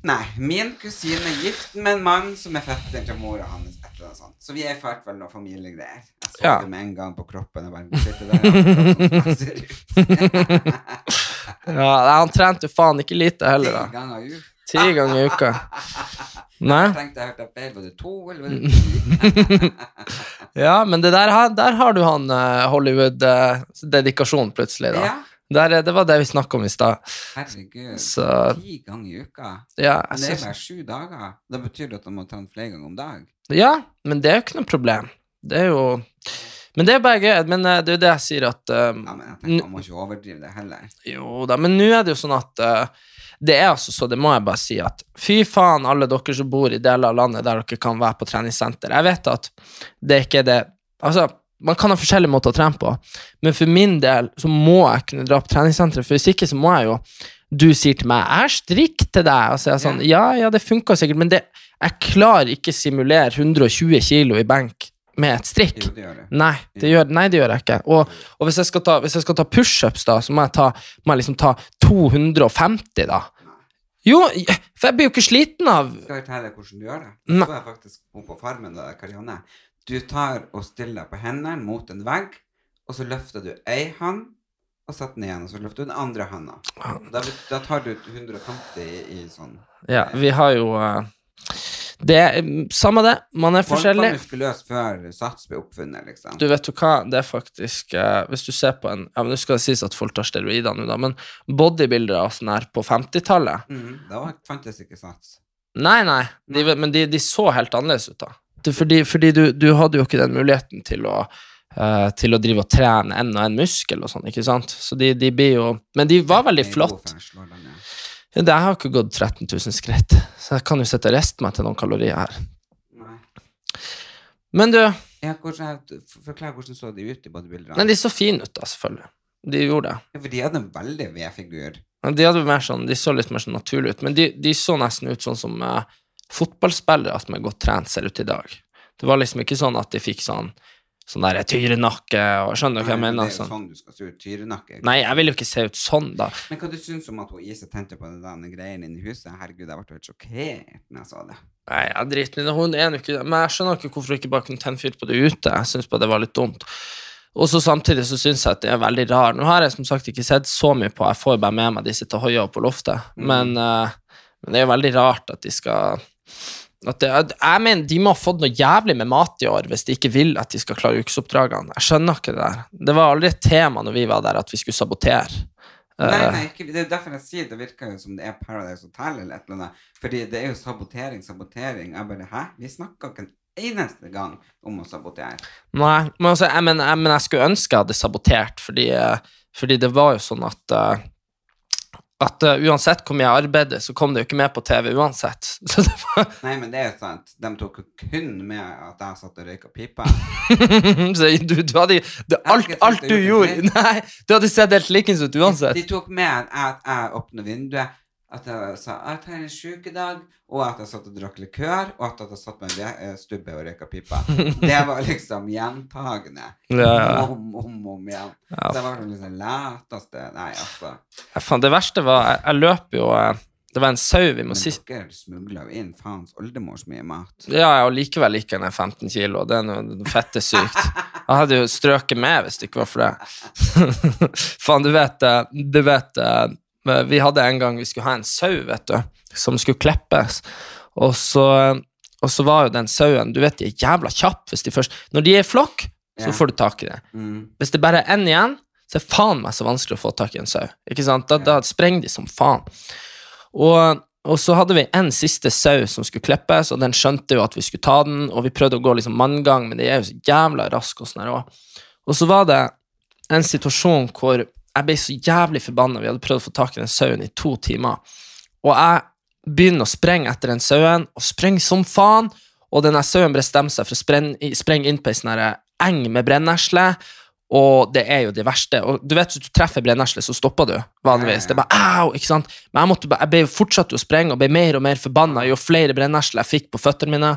Nei, min kusine er gift med en mann som er fetteren til mora hans. Et eller annet sånt. Så vi er i hvert fall noe familiegreier. Jeg så Ja. det med en gang på kroppen. Jeg bare, sitter der, og sånn som jeg ser ut. [laughs] ja han trente jo faen ikke lite heller, Ti da. ganger i uka. Ti ganger i uka. [laughs] Nei. Jeg tenkte jeg hørte feil. Var det to, eller var det ti? [laughs] Ja, men det der, der har du han eh, Hollywood-dedikasjon plutselig, da. ja, Der, eh, det var det vi snakka om i stad. herregud. Så Ti ganger i uka. ja, Men det er bare sju dager. Da betyr det at de må trene flere ganger om dag. ja, men det er jo ikke noe problem. Det er jo Men det er bare gøy. Men eh, det er jo det jeg sier at uh, Ja, men jeg tenker Man må ikke overdrive det heller. Jo da, men nå er det jo sånn at uh, det er altså så, det må jeg bare si, at fy faen, alle dere som bor i deler av landet der dere kan være på treningssenter. Jeg vet at det ikke er det Altså, man kan ha forskjellige måter å trene på, men for min del så må jeg kunne dra på treningssenteret, for hvis ikke så må jeg jo Du sier til meg 'jeg er strikk til deg', og så er jeg sånn Ja, ja, det funka sikkert, men det, jeg klarer ikke simulere 120 kilo i benk med et strikk. Jo, det gjør det. Nei, det gjør, nei, det gjør jeg ikke. Og, og hvis jeg skal ta, hvis jeg skal ta pushups, da, så må jeg, ta, må jeg liksom ta 250, da. Jo, for jeg blir jo ikke sliten av Skal jeg fortelle deg hvordan du gjør det? Så er faktisk på farmen da, Karianne. Du tar og stiller deg på hendene mot en vegg, og så løfter du ei hånd, og setter den igjen, og så løfter du den andre hånda. Da, da tar du 150 i, i sånn Ja, vi har jo eh, Det mm, samme det, man er Folk var muskuløse før sats ble oppfunnet, liksom. Du vet jo hva, det er faktisk uh, Hvis du ser på en Ja, men Nå skal det sies at folk tar steroider nå, da, men bodybuildere og sånn her på 50-tallet mm, Da var- fantes ikke sats. Nei, nei, de, men de, de så helt annerledes ut, da. Fordi fordi du, du hadde jo ikke den muligheten til å eh, til å drive og trene en og en muskel og sånn, ikke sant? Så de, de blir jo Men de var veldig Jeg for jeg. Det har ikke gått 13 000 skritt, så jeg kan jo sitte og riste meg til noen kalorier her. Nei. Men du, Ja, hvordan, forklar hvordan så de ut i bodybuilderne. nei, de så fine ut, da, selvfølgelig. De gjorde det. Ja, for de hadde en veldig V-figur. Men De, hadde mer sånn, de så litt mer sånn naturlig ut, men de, de så nesten ut sånn som uh, fotballspillere som er godt trent, ser ut i dag. Det var liksom ikke sånn at de fikk sånn sånn der tyrenakke og Skjønner du hva jeg mener? Det er jo Sånn. sånn du skal se ut. Tyrenakke. Nei, jeg vil jo ikke se ut sånn, da. Men hva du syns om at hun Ise tente på den greien inni i huset? Herregud, jeg ble helt sjokkert når jeg så det. Nei, jeg driter i det. Hun er jo ikke Men jeg skjønner ikke hvorfor hun ikke bare kunne tenne fyr på det ute. Jeg syns bare det var litt dumt. Og så samtidig så syns jeg at det er veldig rar. Nå har jeg som sagt ikke sett så mye på, jeg får jo bare med meg de sitter og hoier på loftet, men, uh, men det er jo veldig rart at de skal det, jeg mener, De må ha fått noe jævlig med mat i år hvis de ikke vil at de skal klare ukesoppdragene. Jeg skjønner ikke det der. Det var aldri et tema når vi var der, at vi skulle sabotere. Nei, Eh, nei, ikke, det er derfor jeg sier det virker jo som det er Paradise Hotel eller et eller annet. Fordi det er jo sabotering, sabotering. Jeg bare Hæ? Vi snakka ikke en eneste gang om å sabotere. Nei, men, altså, jeg, men, jeg, men jeg skulle ønske jeg hadde sabotert, fordi, eh, fordi det var jo sånn at eh, at uh, uansett hvor mye jeg arbeidet, så kom det jo ikke med på TV uansett. [laughs] Var, Nei, men det er jo sant. De tok jo kun med at jeg satt og røyka pipa. [laughs] så du, du hadde det, alt, alt du gjorde [laughs] Nei, du hadde sett helt likens ut uansett. De tok med at jeg åpna vinduet, at jeg sa at jeg har en dag, og at jeg satt og drakk likør, og at jeg satt med en eh, stubbe og røyka pipa. [laughs] Det var liksom gjentagende. Ja, ja. Om, om, om igjen. Ja. Så jeg var liksom lateste Nei, altså. Faen, det verste var Jeg, jeg løp jo eh, Det var en sau vi må si dere smugla jo inn faens oldemors mye mat. Ja, og likevel gikk jeg ned 15 kilo. Det er noe fettesykt. Jeg hadde jo strøket med hvis det ikke var for det. [laughs] Faen, du vet det. Du vet eh, Vi hadde en gang vi skulle ha en sau, vet du, som skulle klippes. Og så, og så var jo den sauen Du vet de er jævla kjappe hvis de først Når de er i flokk, så får du tak i det. Mm. Hvis det bare er én igjen, så er faen meg så vanskelig å få tak i en sau. Ikke sant? Da, da sprenger de som faen. Og, og så hadde vi en siste sau som skulle klippes, og den skjønte jo at vi skulle ta den, og vi prøvde å gå liksom manngang, men de er jo så jævla raske og sånn her også. Og så var det en situasjon hvor jeg ble så jævlig forbanna. Vi hadde prøvd å få tak i den sauen i to timer, og jeg begynner å sprenge etter den sauen, og sprenger som faen, og denne sauen bestemmer seg for å sprenge, inn på ei sånn eng med brennesle, og det er jo det verste. Og du vet, hvis du treffer brennesle, så stopper du vanligvis. Det er bare au, ikke sant? Men jeg, måtte, jeg ble jo fortsatt å sprenge og ble mer og mer forbanna jo flere brennesler jeg fikk på føttene mine.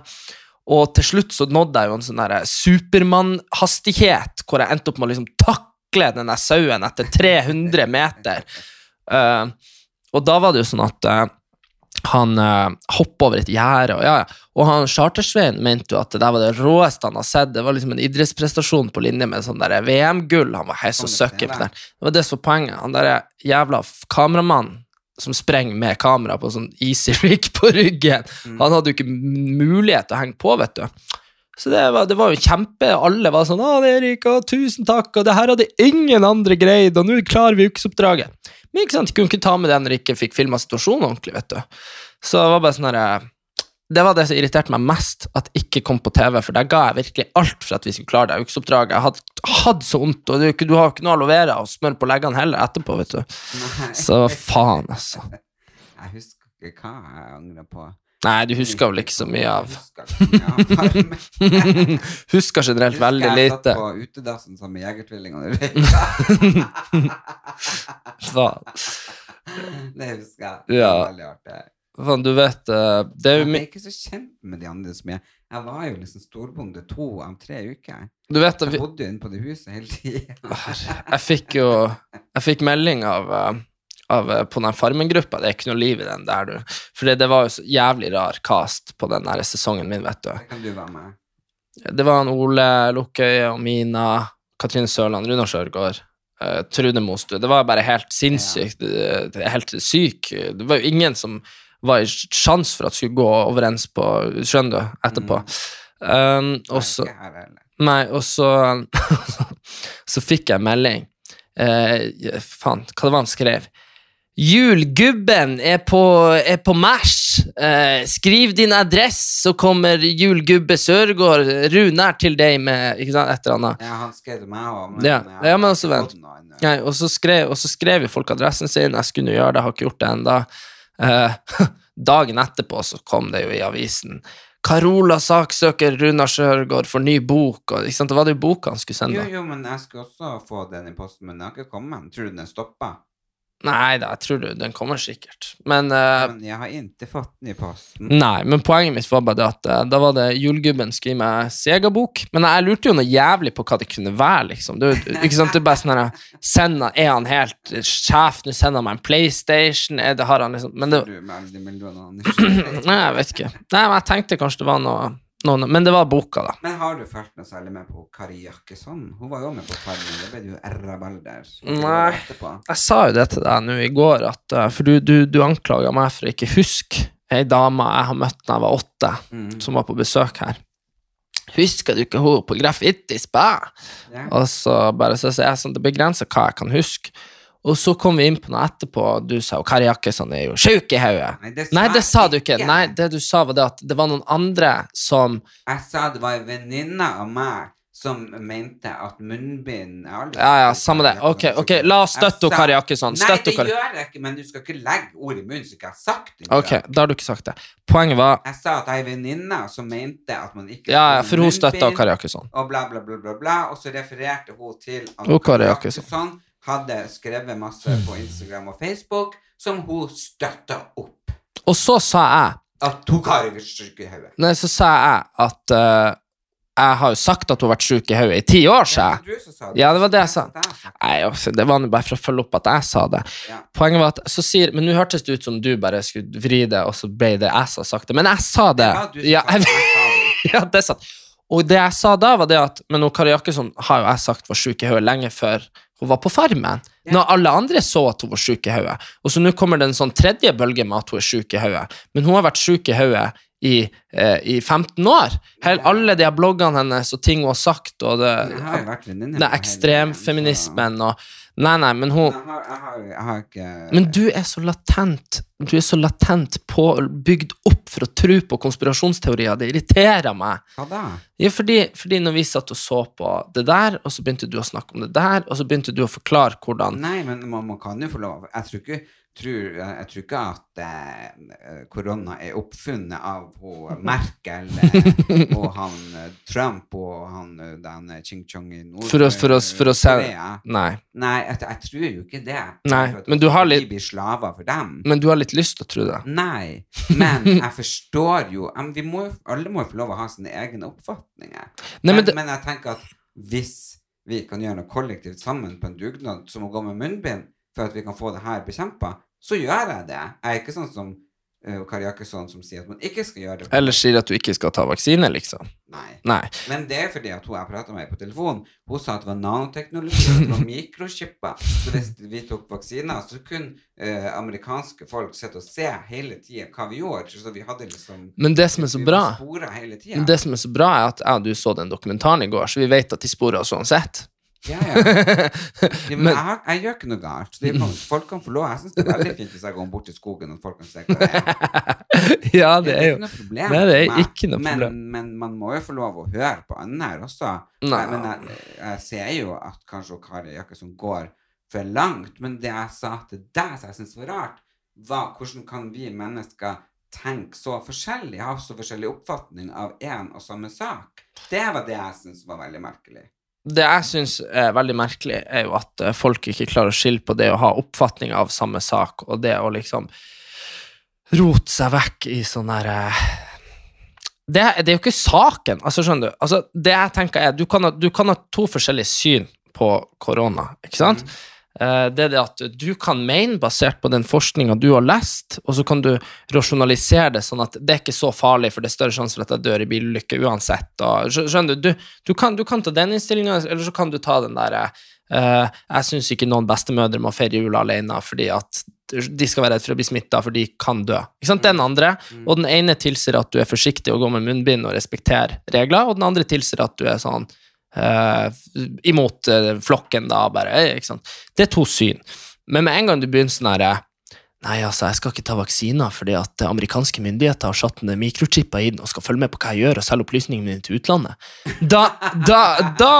Og til slutt så nådde jeg jo en sånn Supermann-hastighet, hvor jeg endte opp med å liksom takle den der sauen etter 300 meter. Uh, og da var det jo sånn at uh, han uh, hoppa over et gjerde, og, ja, ja. og han Chartersveien mente jo at det der var det råeste han har sett. Det var liksom en idrettsprestasjon på linje med sånn VM-gull. Han var helt så søkker på den. Det var det som var poenget. Han der jævla kameramannen som sprenger med kamera på sånn easy [laughs] rig på ryggen, Mm. han hadde jo ikke mulighet til å henge på, vet du. Så det var, det var jo kjempe Alle var sånn 'Å, Erik, å, tusen takk', og det her hadde ingen andre greid, og nå klarer vi ukesoppdraget. Men ikke sant, de kunne ikke ta med det når de ikke fikk filma situasjonen ordentlig, vet du. Så det var bare sånn herre Det var det som irriterte meg mest, at ikke kom på TV, for der ga jeg virkelig alt for at vi skulle klare det ukesoppdraget. Jeg hadde, hadde så vondt, og du, du har jo ikke noe aloe vera og smør på leggene heller etterpå, vet du. Nei. Så faen, altså. Jeg husker ikke hva jeg angrer på. Nei, du husker vel ikke så mye av [laughs] husker generelt Husker veldig Husker jeg satt på utedassen sammen med Jegertvillingene. [laughs] Faen. Det husker jeg. Det Ja. veldig artig. Faen, du vet eh, Det er jo Jeg er ikke så kjent med de andre så mye. Jeg var jo liksom storbonde to av tre uker. Du vet, Jeg bodde jo inne på det huset hele tida. jeg fikk jo Jeg fikk melding av, eh, av eh, på den Farmen-gruppa. Det er ikke noe liv i den der, du. For det var jo så jævlig rar cast på den der sesongen min, vet du. Det kan du være med. Det var han Ole Lukkøye og Mina, Katrine Sørland, Runar Sørgaard, uh, Trude Mostu. Det var bare helt sinnssykt. Ja. helt syk. Det var jo ingen som var i sjans for at det skulle gå overens på Skjønner du? Etterpå. Um, og så. Nei, og så [laughs] Så fikk jeg melding. Eh, faen, hva det var han skrev? Julgubben er på, er på Mæsj. Eh, skriv din adress, så kommer julgubbe Sørgaard Runar til deg med ikke sant, et eller annet. Ja, han skrev til meg òg, Ja, ja, men også vent. Nei, og, så skrev, og så skrev jo folk adressen sin. Jeg skulle jo gjøre det, jeg har ikke gjort det ennå. Eh, [laughs] dagen etterpå så kom det jo i avisen Carola saksøker Runar Sjørgaard for ny bok. Og, ikke sant? Det var det jo boka han skulle sende. jo, men jeg skulle også få den i posten, men den har ikke kommet. Tror du den stoppa? Nei da, jeg tror du, den kommer sikkert. Men uh, Men jeg har ikke fått den i posten. Nei, men poenget mitt var bare det at uh, da var det julegubben skrive meg Sega-bok. Men jeg lurte jo noe jævlig på hva det kunne være, liksom. Det, er ikke sant, det er bare sånn her sender, Er han helt sjef? Nå sender han meg en PlayStation? Er det, har han liksom Men det Du, [clears throat] Nei, jeg vet ikke. Nei, men jeg tenkte kanskje det var noe, noe Men det var boka, da. Men har du fulgt noe særlig med på Kari Jakkesson? Hun var jo med på Farmen. Det ble du rabalder Nei. Jeg sa jo det til deg nå i går, at, eh, for du, du, du anklaga meg for å ikke huske ei dame jeg har møtt da jeg var åtte, Mm. som var på besøk her. Husker du ikke hun på Graffiti Spa? Yeah. Og så bare så sier jeg sånn, det begrenser hva jeg kan huske. Og så kom vi inn på noe etterpå, og du sa jo Kari Jakkesson er jo sjuk i hodet. Nei, det Nei, det sa du ikke. Nei, det du sa var det at det var noen andre som Jeg sa det var en venninne av meg som mente at munnbind Ja, ja, samme det. Ok, ok, la oss støtte sa- Kari Jakkesson. Nei, det Kari. gjør jeg ikke, men du skal ikke legge ord i munnen så ikke har sagt det. Ok, da har du ikke sagt det. Poenget var Jeg sa at en venninne som mente at man ikke Ja, ja, for hun støtta Kari Jakkesson. Og bla, bla, bla, bla, bla. Og så refererte hun til Kari Kari Jakkesson. Hadde skrevet masse på Instagram og Facebook som hun støtta opp. Og så sa jeg At hun har ikke sjuk i hodet. Nei, så sa jeg at uh, jeg har jo sagt at hun har vært sjuk i hodet i ti år, sa jeg. Ja, sa Ja, det var det jeg sa. Det. Nei, det var bare for å følge opp at jeg sa det. Ja. Poenget var at så sier Men nå hørtes det ut som du bare skulle vri det, og så ble det jeg som har sagt det. Men jeg sa det. Ja, det. [laughs] Jeg ja, det er sant. Og det jeg sa da, var det at Men Kari Jakkesson har jo jeg sagt var sjuk i hodet lenge før hun var på Farmen. Ja. Når alle andre så at hun var sjuk i hodet. Og så nå kommer det en sånn tredje bølge med at hun er sjuk i hodet. Men hun har vært sjuk i hodet i, eh, i 15 år. Hel, alle de bloggene hennes og ting hun har sagt, og det, det har vært venninne det ekstremfeminismen og Nei, nei, men hun Jeg har, jeg har, jeg har ikke Men du er så latent Du er så latent på, bygd opp for å tro på konspirasjonsteorier. Det irriterer meg. Hva da? Ja, fordi, fordi når vi satt og så på det der, og så begynte du å snakke om det der, og så begynte du å forklare hvordan Nei, men man, man kan jo få lov. Jeg tror ikke, tror, jeg, tror ikke at eh, korona er oppfunnet av [laughs] Merkel eh, og han eh, Trump og han eh, den eh, Ching Chong i nord For å- for å- for å. Nei. Nei, jeg, jeg tror jo ikke det. Nei, men du har litt- blir slaver for dem. Men du har litt lyst til å tro det. Nei, men [laughs] jeg forstår jo vi må, jo- Alle må jo få lov å ha sine egne oppfatninger. Nei, men, men men jeg tenker at hvis vi kan gjøre noe kollektivt sammen på en dugnad som å gå med munnbind for at vi kan få det her bekjempa, så gjør jeg det. Jeg er ikke sånn som uh, Kari Jakkesson som sier at man ikke skal gjøre det. Eller sier at du ikke skal ta vaksine, liksom. Nei. Nei. Men det er fordi at hun jeg prata med på telefon, hun sa at det var nanoteknologi, og det var mikrochipper. Så hvis vi tok vaksiner, så kunne uh, amerikanske folk sitte og se hele tida hva vi gjorde. Så vi hadde liksom Men det som er så bra men det som er så bra, er at jeg og du så den dokumentaren i går, så vi vet at de sporer oss uansett. Ja, ja. [laughs] ja men jeg, jeg gjør ikke noe galt. Det kan, folk kan få lov. Jeg syns det er veldig fint hvis jeg går bort i skogen og folk kan se hva [laughs] det er. ja, det er jo ikke noe problem. Nei, det er ikke noe problem. Men, men man må jo få lov å høre på andre også. Nei. Men jeg, jeg ser jo at kanskje Kari Jakkesson går for langt. Men det jeg sa til deg som jeg syns var rart, var hvordan kan vi mennesker tenke så forskjellig, ha så forskjellig oppfatning av én og samme sak? Det var det jeg syns var veldig merkelig. Det jeg syns er veldig merkelig, er jo at eh, folk ikke klarer å skille på det å ha oppfatning av samme sak, og det å liksom rote seg vekk i sånn der eh, det, det er jo ikke saken. altså Skjønner du? Altså, det jeg tenker er, Du kan ha, du kan ha to forskjellige syn på korona. ikke sant? Eh, det er det at du kan mene, basert på den forskninga du har lest, og så kan du rasjonalisere det sånn at det er ikke så farlig, for det er større sjanse for at jeg dør i bilulykke uansett. Og, skjønner du? Du, du, kan, du kan ta den innstillinga, eller så kan du ta den derre uh, Jeg syns ikke noen bestemødre må feire jula alene fordi at de skal være redd for å bli smitta, for de kan dø. Den andre. Og den ene tilsier at du er forsiktig og går med munnbind og respekterer regler, og den andre tilsier at du er sånn eh, imot uh, flokken, da, bare. eh, Ikke sant? Det er to syn. Men med en gang du begynner sånn herre Nei, altså, jeg skal ikke ta vaksiner fordi at amerikanske myndigheter har satt en mikrochipper i den og skal følge med på hva jeg gjør og selge opplysningene mine til utlandet. Da, da, da,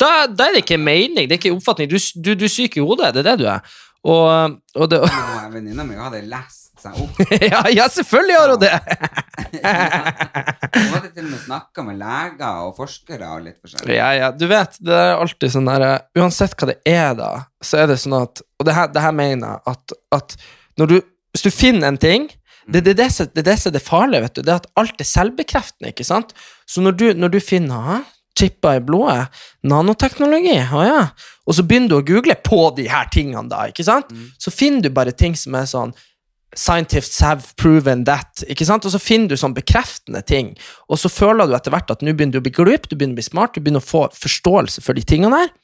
da er det ikke mening, det er ikke oppfatning. Du, du, du er syk i hodet, det er det du er. Og, og det, Og Venninna mi hadde lest seg opp. [laughs] ja, ja, selvfølgelig har hun det! Hun hadde til og med snakka med leger og forskere og litt forskjellig. Ja, ja, du vet, det er alltid sånn der Uansett hva det er, da, så er det sånn at Og det her, det her mener jeg at, at når du, hvis du finner en ting det, det, er det, det det som er det farlige, vet du. Det er at alt er selvbekreftende, ikke sant? Så når du, når du finner «Hæ? chipper i blodet, nanoteknologi, å ja, og så begynner du å google på de her tingene, da, ikke sant? Så finner du bare ting som er sånn Scientists have proven that. ikke sant? Og så finner du sånn bekreftende ting, og så føler du etter hvert at nå begynner du å bli glup, du begynner å bli smart, du begynner å få forståelse for de tingene der.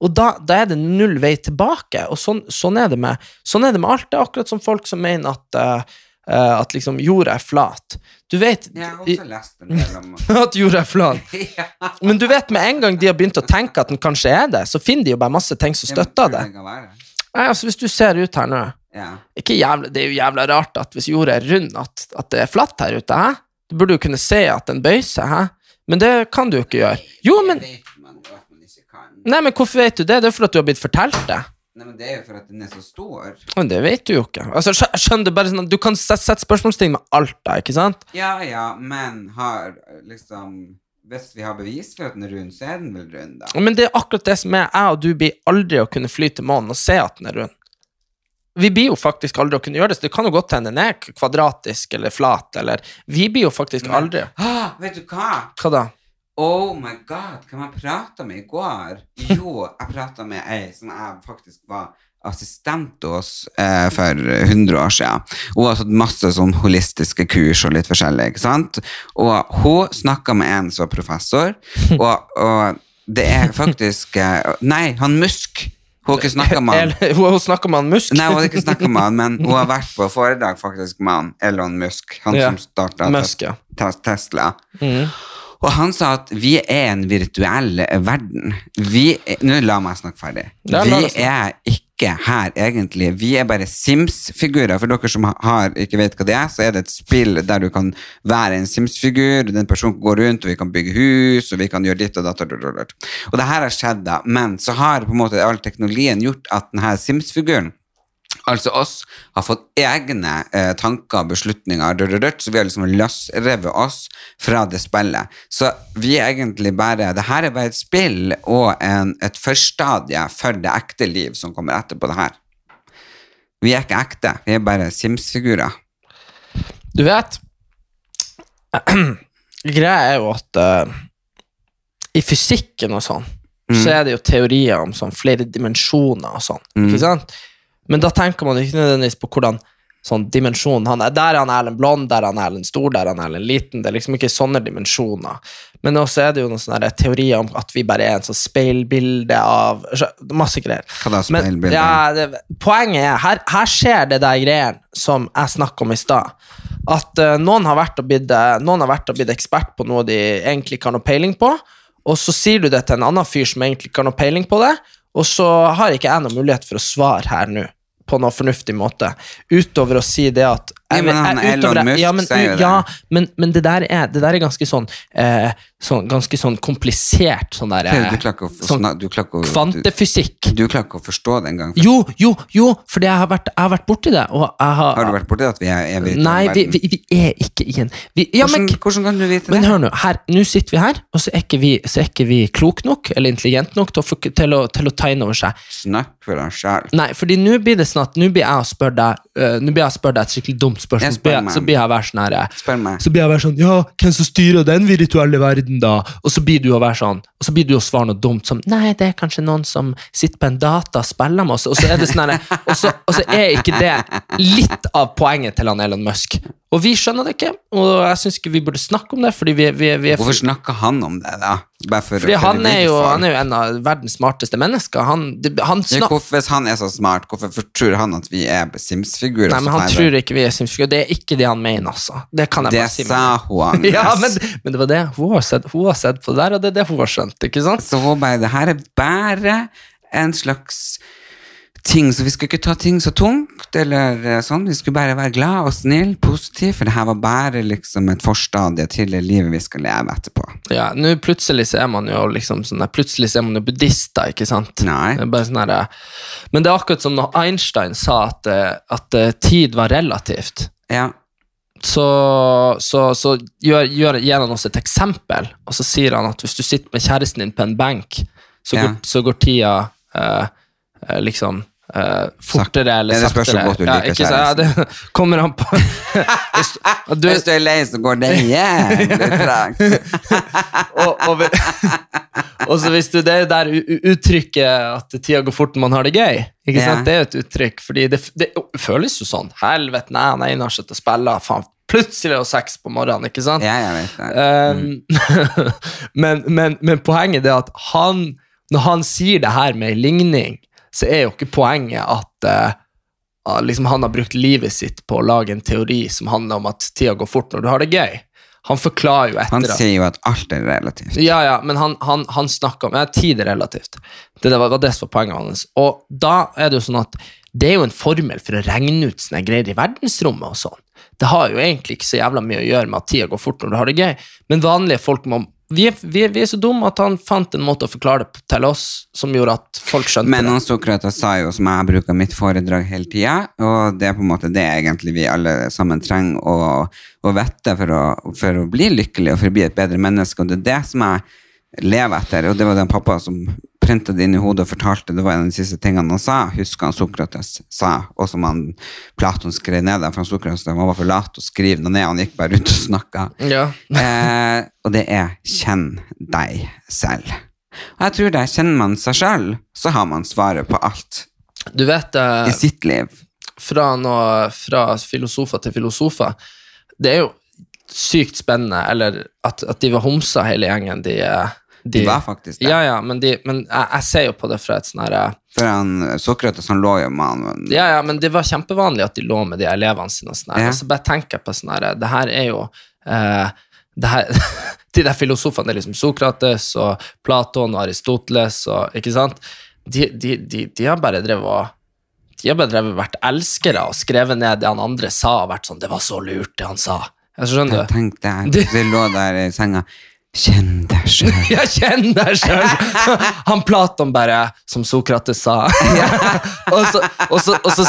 Og da, da er det null vei tilbake, og sånn, sånn, er med, sånn er det med alt. Det er akkurat som folk som mener at, uh, at liksom jorda er flat. Du vet Jeg har også lest en del om [laughs] at jorda er flat. [laughs] ja. Men du vet med en gang de har begynt å tenke at den kanskje er det, så finner de jo bare masse ting som støtter det. Nei, altså Hvis du ser ut her nå Ja. ikke jævla, Det er jo jævla rart at hvis jorda er rund, at, at det er flatt her ute. Hæ? Du burde jo kunne se at den bøyer seg. Hæ? Men det kan du jo ikke gjøre. Jo, men, jo nei, men hvorfor vet du det? Det er fordi at du har blitt fortalt det. Nei, men det er jo for at den er så stor. Men det vet du jo ikke. Altså, skjønner Du bare sånn at du kan sette spørsmålstegn med alt, da, ikke sant? Ja, ja, men har liksom Hvis vi har bevis for at den er rund, så er den vel rund, da. Men det er akkurat det som er jeg og du blir aldri å kunne fly til månen og se at den er rund. Vi blir jo faktisk aldri å kunne gjøre det, så det kan jo godt hende den er kvadratisk eller flat, eller Vi blir jo faktisk aldri Ah, vet du hva? Hva da? Oh my god, hvem jeg prata med i går? Jo, jeg prata med ei som jeg faktisk var assistent hos eh, for 100 år siden. Hun har tatt masse sånn holistiske kurs og litt forskjellig, ikke sant? Og hun snakka med en som var professor, og, og det er faktisk eh, Nei, han Musk. Hun har ikke snakka med han. [laughs] Hun har snakker med han Musk? Nei, hun har ikke snakka med han, men hun har vært på foredrag faktisk med han, Elon Musk, han Ja, som starta ja. Tesla. Mm. Og han sa at vi er en virtuell verden. Vi Nå la meg snakke ferdig. Vi er ikke her, egentlig. Vi er bare Sims-figurer. For dere som har, ikke vet hva det er, så er det et spill der du kan være en Sims-figur, den personen går rundt, og vi kan bygge hus, og vi kan gjøre ditt og datt. og det her har skjedd, da. Men så har på en måte all teknologien gjort at denne Sims-figuren Altså oss har fått egne eh, tanker og beslutninger, rød, rød, rød, så vi har liksom løsrevet oss fra det spillet. Så vi er egentlig bare Det her er bare et spill og en, et førstadie for det ekte liv som kommer etterpå det her. Vi er ikke ekte, vi er bare Sims-figurer. Du vet [clears throat] Greia er jo at uh, i fysikken og sånn, så er det jo teorier om sånn flere dimensjoner og sånn. Ikke sant? Men da tenker man ikke nødvendigvis på hvordan sånn dimensjon han er. Der er han Erlend blond, der er han Erlend stor, der er han Erlend liten. Det er liksom ikke sånne dimensjoner. Men også er det jo noen sånne teorier om at vi bare er en sånn speilbilde av Masse greier. Hva da, Men, speilbilde? ja, det, poenget er, her, her skjer det der greiene som jeg snakka om i stad. At uh, noen har vært og blitt ekspert på noe de egentlig ikke har noe peiling på, og så sier du det til en annen fyr som egentlig ikke har noe peiling på det, og så har ikke jeg noen mulighet for å svare her nå på noe fornuftig måte, utover å si det at Ja, men han jeg- utover Musk ja, men, sier jo det. Ja, men, men det der er, det der er ganske sånn, eh, sånn Ganske sånn komplisert sånn der eh, Du klarer ikke å, sånn du klarer ikke å, kvantefysikk. du klarer ikke å forstå det engang. Jo, jo, jo, fordi jeg har vært, jeg har vært borti det, og jeg har Har du vært borti at vi er, er virtuell Nei, vi, vi, vi er ikke i en vi, ja, hvordan, men, hvordan kan du vite men det? hør nå, her, nå sitter vi her, og så er ikke vi, så er ikke vi klok nok, eller intelligent nok til å, få- til å, til å ta inn over seg. Snakk for deg sjæl. Nei, fordi nå blir det sånn at nå blir jeg å spørre deg uh, Nå blir jeg deg et skikkelig dumt spørsmål, Jeg så blir spør jeg, så blir jeg være sånn her Spør meg. Så blir jeg være sånn Ja, hvem som styrer den virtuelle verden, da? Og så blir du å være sånn Og så blir du å svare noe dumt som Nei, det er kanskje noen som sitter på en data og spiller med oss, og så er det sånn og, så, og så er ikke det litt av poenget til han Elon Musk. Og vi skjønner det ikke, og jeg syns ikke vi burde snakke om det, fordi vi, vi, vi er Hvorfor snakker han om det, da? Bare for, fordi for han er, jo, han er jo en av verdens smarteste mennesker. Han, det- han Ja, hvorfor, hvis han er så smart, hvorfor tror han at vi er Sims-figurer? Nei, men Han tror ikke vi er Sims-figurer. Det er ikke det han mener, altså. Det kan jeg Det bare si. sa hun, [laughs] ja, men, men det var det hun har sett, hun har sett på det der, og det er det hun har skjønt. ikke sant? Så hun bare Det her er bare en slags ting, så vi skulle ikke ta ting så tungt, eller eh, sånn. Vi skulle bare være glad og snill, positiv, for det her var bare liksom et forstadie til det livet vi skal leve etterpå. Ja, nå plutselig så er man jo liksom sånn Plutselig så er man jo buddhister, ikke sant? Nei. Det bare sånn her, men det er akkurat som når Einstein sa at, eh, at eh, tid var relativt. Ja, Så, så, så gjør, gjør, gir han oss et eksempel, og så sier han at hvis du sitter med kjæresten din på en benk, så, Ja. går, så går tida eh, eh, liksom eh, fortere eller saktere. det godt du liker ikke så- ja, det [laughs] kommer an på Hvis [laughs] du- Hvis du er lei, så går det jævlig [laughs] tregt. og, og, og så hvis du det er der uttrykket at tida går fort når man har det gøy, Ja. det er jo et uttrykk, fordi det, det føles jo sånn. Helvete, nei, nei, nå har sittet og spiller, faen, plutselig er det seks på morgenen, ikke sant? Ja, jeg vet det. Mm. men, men, men poenget er at han, når han sier det her med ligning, så er jo ikke poenget at ah, liksom han har brukt livet sitt på å lage en teori som handler om at tida går fort når du har det gøy. Han forklarer jo etter Han sier jo at alt er relativt. ja, ja, men han, han, han snakker om ja, Tid er relativt. Det var, var det som var poenget hans. Og da er det jo sånn at det er jo en formel for å regne ut sånne greier i verdensrommet og sånn. Det har jo egentlig ikke så jævla mye å gjøre med at tida går fort når du har det gøy, men vanlige folk må vi er, vi, er, vi er så dumme at han fant en måte å forklare det til oss som gjorde at folk skjønte Men det. han Sokrates sa jo, som jeg bruker mitt foredrag hele tida, og det er på en måte det egentlig vi alle sammen trenger å, å vite for å, for å bli lykkelig og for å bli et bedre menneske, og det er det som jeg lever etter, og det var den pappa som printet det inn i hodet og fortalte, det var en av de siste tingene han sa, husker han Sokrates sa, og som han Platon skrev ned der, for han Sokrates han var for lat å skrive det ned, han gikk bare rundt og snakket. Ja. [laughs] Eh, og det er kjenn deg selv. Og jeg tror det, kjenner man seg selv, så har man svaret på alt Du vet eh, i sitt liv. fra, noe, fra filosofer til filosofer. Det er jo sykt spennende, eller at, at de var homser hele gjengen. De, eh, De var faktisk det. Ja, ja, men, de, men jeg, jeg ser jo på det fra et sånn herre For han, Sokrates han lå jo med han ja, ja, men det var kjempevanlig at de lå med de elevene sine. Og sånn her. Ja. Og så bare jeg på sånn her Det her er jo eh, det her, [laughs] De der filosofene, det er liksom Sokrates og Platon og Aristoteles og Ikke sant? De, de, de, de har bare drevet og de har bare drevet vært elskere og skrevet ned det han andre sa, og vært sånn 'Det var så lurt, det han sa'. Jeg skjønner du? Tenk det, [laughs] de lå der i senga. Kjenn deg sjøl. [laughs] Ja, kjenn deg sjøl! [laughs] Han Platon bare, som Sokrates sa. [laughs] og, så, og, så, og, så,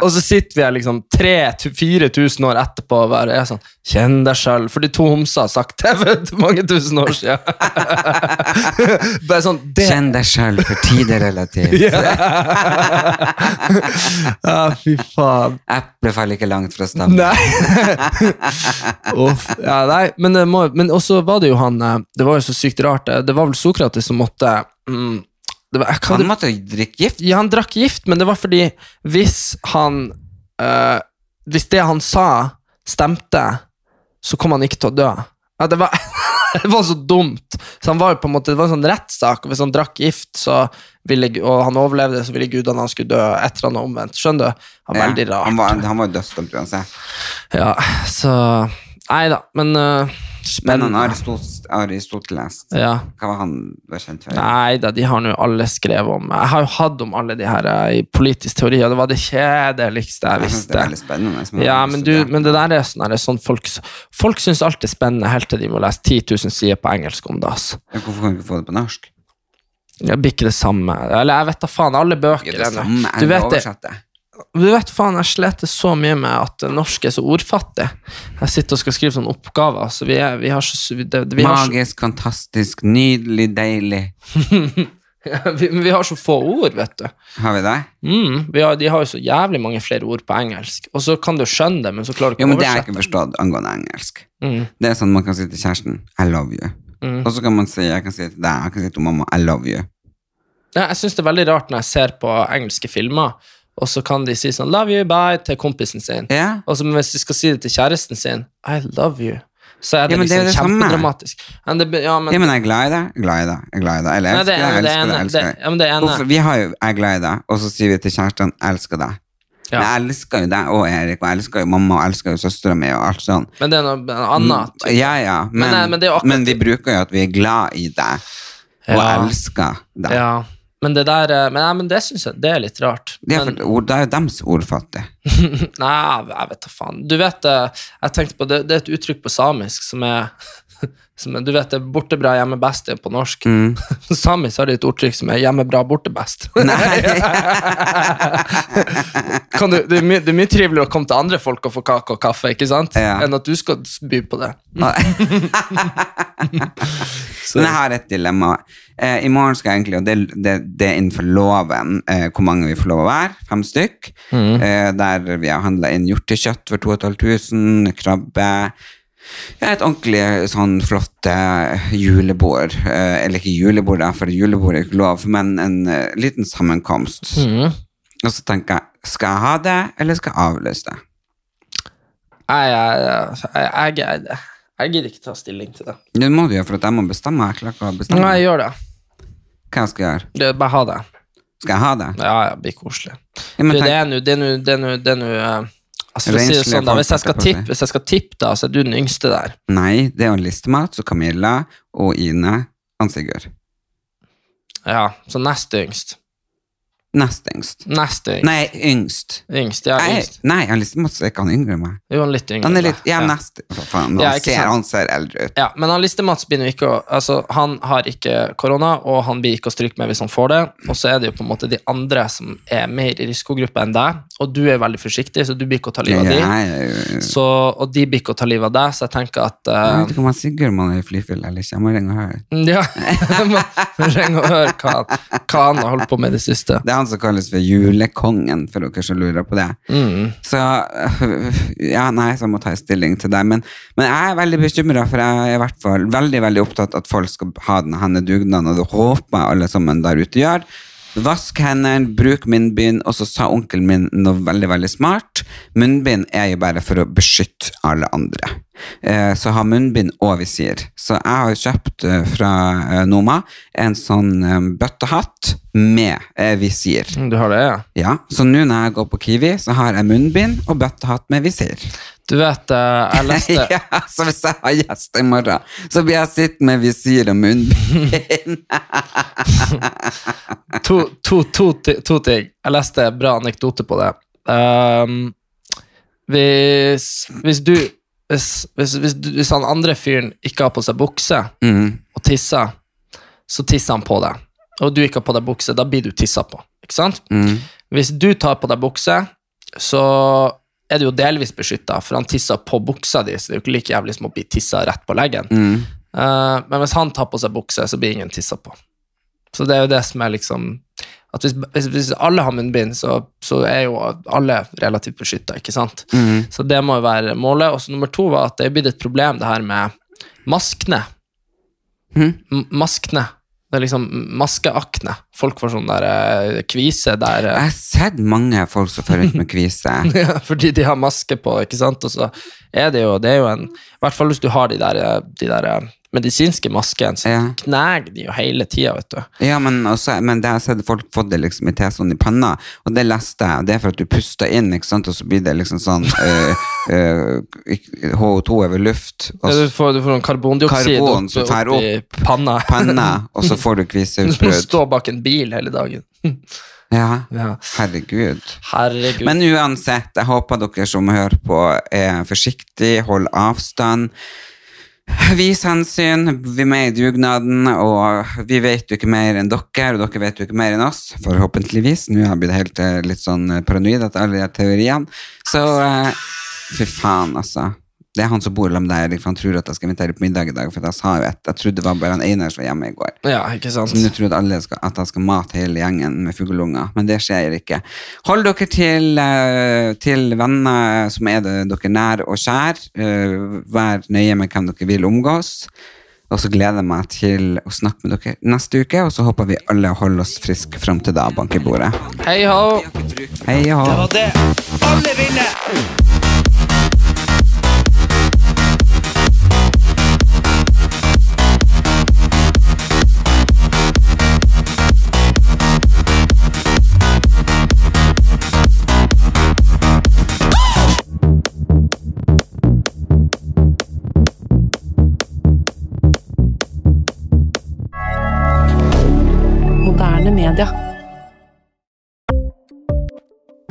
og, så sitter vi her liksom 3000-4000 år etterpå og bare er sånn Kjenn deg sjøl. For de to homser har sagt det [laughs] for mange tusen år siden. [laughs] bare sånn det, Kjenn deg sjøl, for tid er relativt. [laughs] Ja, fy faen. Eplet faller ikke langt fra stammen. Nei. Uff. Ja, nei, men, må, men også var det jo han eh, Det var jo så sykt rart. Det, det var vel Sokrates som måtte mm, det var, Han måtte drikke gift. Ja, han drakk gift, men det var fordi hvis han øh, Hvis det han sa, stemte, så kom han ikke til å dø. Ja, det var, [laughs] det var så dumt. Så han var jo på en måte, Det var en sånn rettssak, hvis han drakk gift, så ville, og han overlevde, så ville gudene han skulle dø etter han er omvendt. Skjønner du? Han var Ja, veldig rart. Han var, han var jo dødsdømt uansett. Ja, så Nei da, men uh, spennende. Aristot- Aristoteles, Ja. hva var han var kjent for? Nei da, de har nå alle skrevet om Jeg har jo hatt om alle de her eh, i politisk teori, og det var det kjedeligste jeg synes det er veldig spennende. Ja, men, du, men det der er sånn, her, sånn folk, folk syns alt er spennende helt til de må lese 10 000 sider på engelsk om det. Altså. Ja, Hvorfor kan vi ikke få det på norsk? Det blir ikke det samme. Eller jeg vet da faen, alle bøker det er det samme, Du jeg vet det. Du vet faen, jeg sleter så mye med at norsk er så ordfattig. Jeg sitter og skal skrive sånne oppgaver, så vi, er, vi har så vi, det, vi, har så, Magisk, fantastisk, nydelig, deilig. [laughs] vi, vi har så få ord, vet du. Har vi det? Mm, vi har, de har jo så jævlig mange flere ord på engelsk. Og så kan du skjønne det, men så klarer du ikke å men det har jeg ikke forstått angående engelsk. Mm. Det er sånn man kan si til kjæresten I love you. Mm. Og så kan man si jeg kan si til deg, jeg kan si til mamma I love you. Ja, jeg syns det er veldig rart når jeg ser på engelske filmer, og så kan de si sånn 'love you, bye' til kompisen sin. Ja, Og så hvis de skal si det til kjæresten sin 'I love you', så er det Ja, men det er liksom det kjempedramatisk. Men det, ja, men, ja, men jeg er glad i deg, glad i deg, glad i deg. Eller det elsker er- deg, er elsker deg, elsker deg. ja, men det ene- Hvorfor, vi har jo jeg er glad i deg, og så sier vi til kjæresten elsker deg. Ja. Men jeg elsker jo deg og Erik, og jeg elsker jo mamma, og jeg elsker jo søstera mi, og alt sånn. men det er noe annet. Ja, ja, men, Men, nei, men det akkurat- men vi bruker jo at vi er glad i deg, og elsker deg. Ja. Men det der eh, Men, nei, men det syns jeg det er litt rart. Det er, Men, for, det er jo dems ordfattig. [laughs] nei, jeg vet da faen. Du vet, eh, jeg tenkte på det, det er et uttrykk på samisk som er, som Du vet det er 'borte bra, hjemme best' er på norsk. Mm. [laughs] Samisk har de et ordtrykk som er 'hjemme bra, borte best'. [laughs] [laughs] Du, det, er mye, det er mye triveligere å komme til andre folk og få kake og kaffe, ikke sant? Ja. enn at du skal by på det. Men jeg har et dilemma. Eh, I morgen skal jeg egentlig, og det, det, det er innenfor loven, eh, hvor mange vi får lov å være, fem stykk, eh, der vi har handlet inn hjortekjøtt for 2500, krabbe, ja, et ordentlig sånn flott eh, julebord, eh, eller ikke julebord, for julebord er ikke lov, men en eh, liten sammenkomst. Og så tenker jeg, skal jeg ha det, eller skal jeg avlyse det? Jeg, jeg, jeg, jeg, jeg gidder ikke ta stilling til det. Det må du gjøre, for at jeg må bestemme. Jeg klarer ikke å bestemme Nei, jeg gjør det. hva jeg skal gjøre. det bare ha det. Skal jeg ha det? Ja, ja, det blir koselig. Ja, Du, det er nå Altså, si sånn, da, hvis, jeg skal tippe, hvis jeg skal tippe, da, så er du den yngste der. Nei, det er jo Listemat, så Camilla og Ine og Sigurd. Ja, Så nest yngst. Nest yngst. Nest yngst. Nei, yngst. Yngst, ja, Nei, yngst. nei han Listemat er ikke han yngre enn meg. Jo, han litt yngre. Han er litt, deg. ja, nest, faen, Ja, han, ikke ser, han ser eldre ut. Ja, men han Liste-Mats begynner ikke å Altså, han har ikke korona, og han blir ikke å stryke med hvis han får det. Og så er det jo på en måte de andre som er mer i risikogruppa enn deg, og du er veldig forsiktig, så du blir ikke å ta livet av jeg, de. Så, og de blir ikke å ta livet av deg, så jeg tenker at jeg eh, vet ikke om han om man er i flyfyll eller ikke. Jeg må ringe og høre. Ja, [laughs] jeg må ringe og høre hva, hva han har holdt på med i det siste. Det er han som kalles for julekongen, for dere som lurer på det. Mm. Så [laughs] ja, nei, så jeg må ta en stilling til det. Men, men jeg er veldig bekymra, for jeg er i hvert fall veldig veldig opptatt at folk skal ha denne dugnaden, og det håper jeg alle sammen der ute gjør. Vask hendene, bruk munnbind, og så sa onkelen min noe veldig veldig smart. Munnbind er jo bare for å beskytte alle andre. Eh, så ha munnbind og visir. Så jeg har kjøpt eh, fra eh, Noma en sånn eh, bøttehatt med visir. Du har det, ja? Ja, så nå når jeg går på Kiwi, så har jeg munnbind og bøttehatt med visir. Du vet, eh, jeg [laughs] leste ja, så hvis jeg har gjest i morgen, så blir jeg sittende med visir og munnbind. [laughs] to, to, to, to ting. Jeg leste en bra anekdote på det. Um, hvis, hvis du hvis, hvis, hvis han andre fyren ikke har på seg bukse Mm. og tisser, så tisser han på deg. Og du ikke har på deg bukse, da blir du tissa på. Ikke sant? Mm. Hvis du tar på deg bukse, så er du jo delvis beskytta, for han tisser på buksa di, så det er jo ikke like jævlig som å bli tissa rett på leggen. Mm. Uh, men hvis han tar på seg bukse, så blir ingen tissa på. Så det er jo det som er liksom at Hvis, hvis, hvis alle har munnbind, så, så er jo alle relativt beskytta, ikke sant? Mm. Så det må jo være målet. Og så nummer to var at det er blitt et problem, det her med maskene. Mm. Maskene. Det er liksom maskeakne. Folk får sånn der eh, kvise der eh, Jeg har sett mange folk som får rundt med kvise. [laughs] ja, fordi de har maske på, ikke sant? Og så er det jo, det er jo en I hvert fall hvis du har de der, eh, de der eh, medisinske masken, så Ja. kneger de jo hele tida, vet du. Ja, men, også, men det har jeg sett folk fått det liksom i T-sånn i panna, og det leste jeg. Det er for at du puster inn, ikke sant, og så blir det liksom sånn øh, øh, HO2 over luft, og Ja, du, får, du får noen karbondioksid Karbon opp, opp, opp i panna. panna, og så [laughs] får du Du står stå bak en bil hele dagen. [laughs] Ja, Ja. herregud. Herregud. Men uansett, jeg håper dere som hører på er forsiktige, hold avstand. Vis hensyn, vi er med i dugnaden, og vi vet jo ikke mer enn dere, og dere vet jo ikke mer enn oss, forhåpentligvis. Nå har jeg blitt helt eh, litt sånn paranoid etter alle de teoriene. Så eh, fy faen, altså. Det er han som bor sammen med deg, for han tror at jeg skal invitere på middag i dag, for jeg sa jo et, jeg trodde det var bare han Einar som var hjemme i går. Ja, ikke sant? Så nå tror alle skal, at jeg skal mate hele gjengen med fuglunger, men det skjer ikke. Hold dere til, eh, til venner som er det, dere nær og kjær. Eh, vær nøye med hvem dere vil omgås. Og så gleder jeg meg til å snakke med dere neste uke, og så håper vi alle holder oss friske fram til da, bank i bordet. Hei ho! Hei ho! Det var det alle vinner!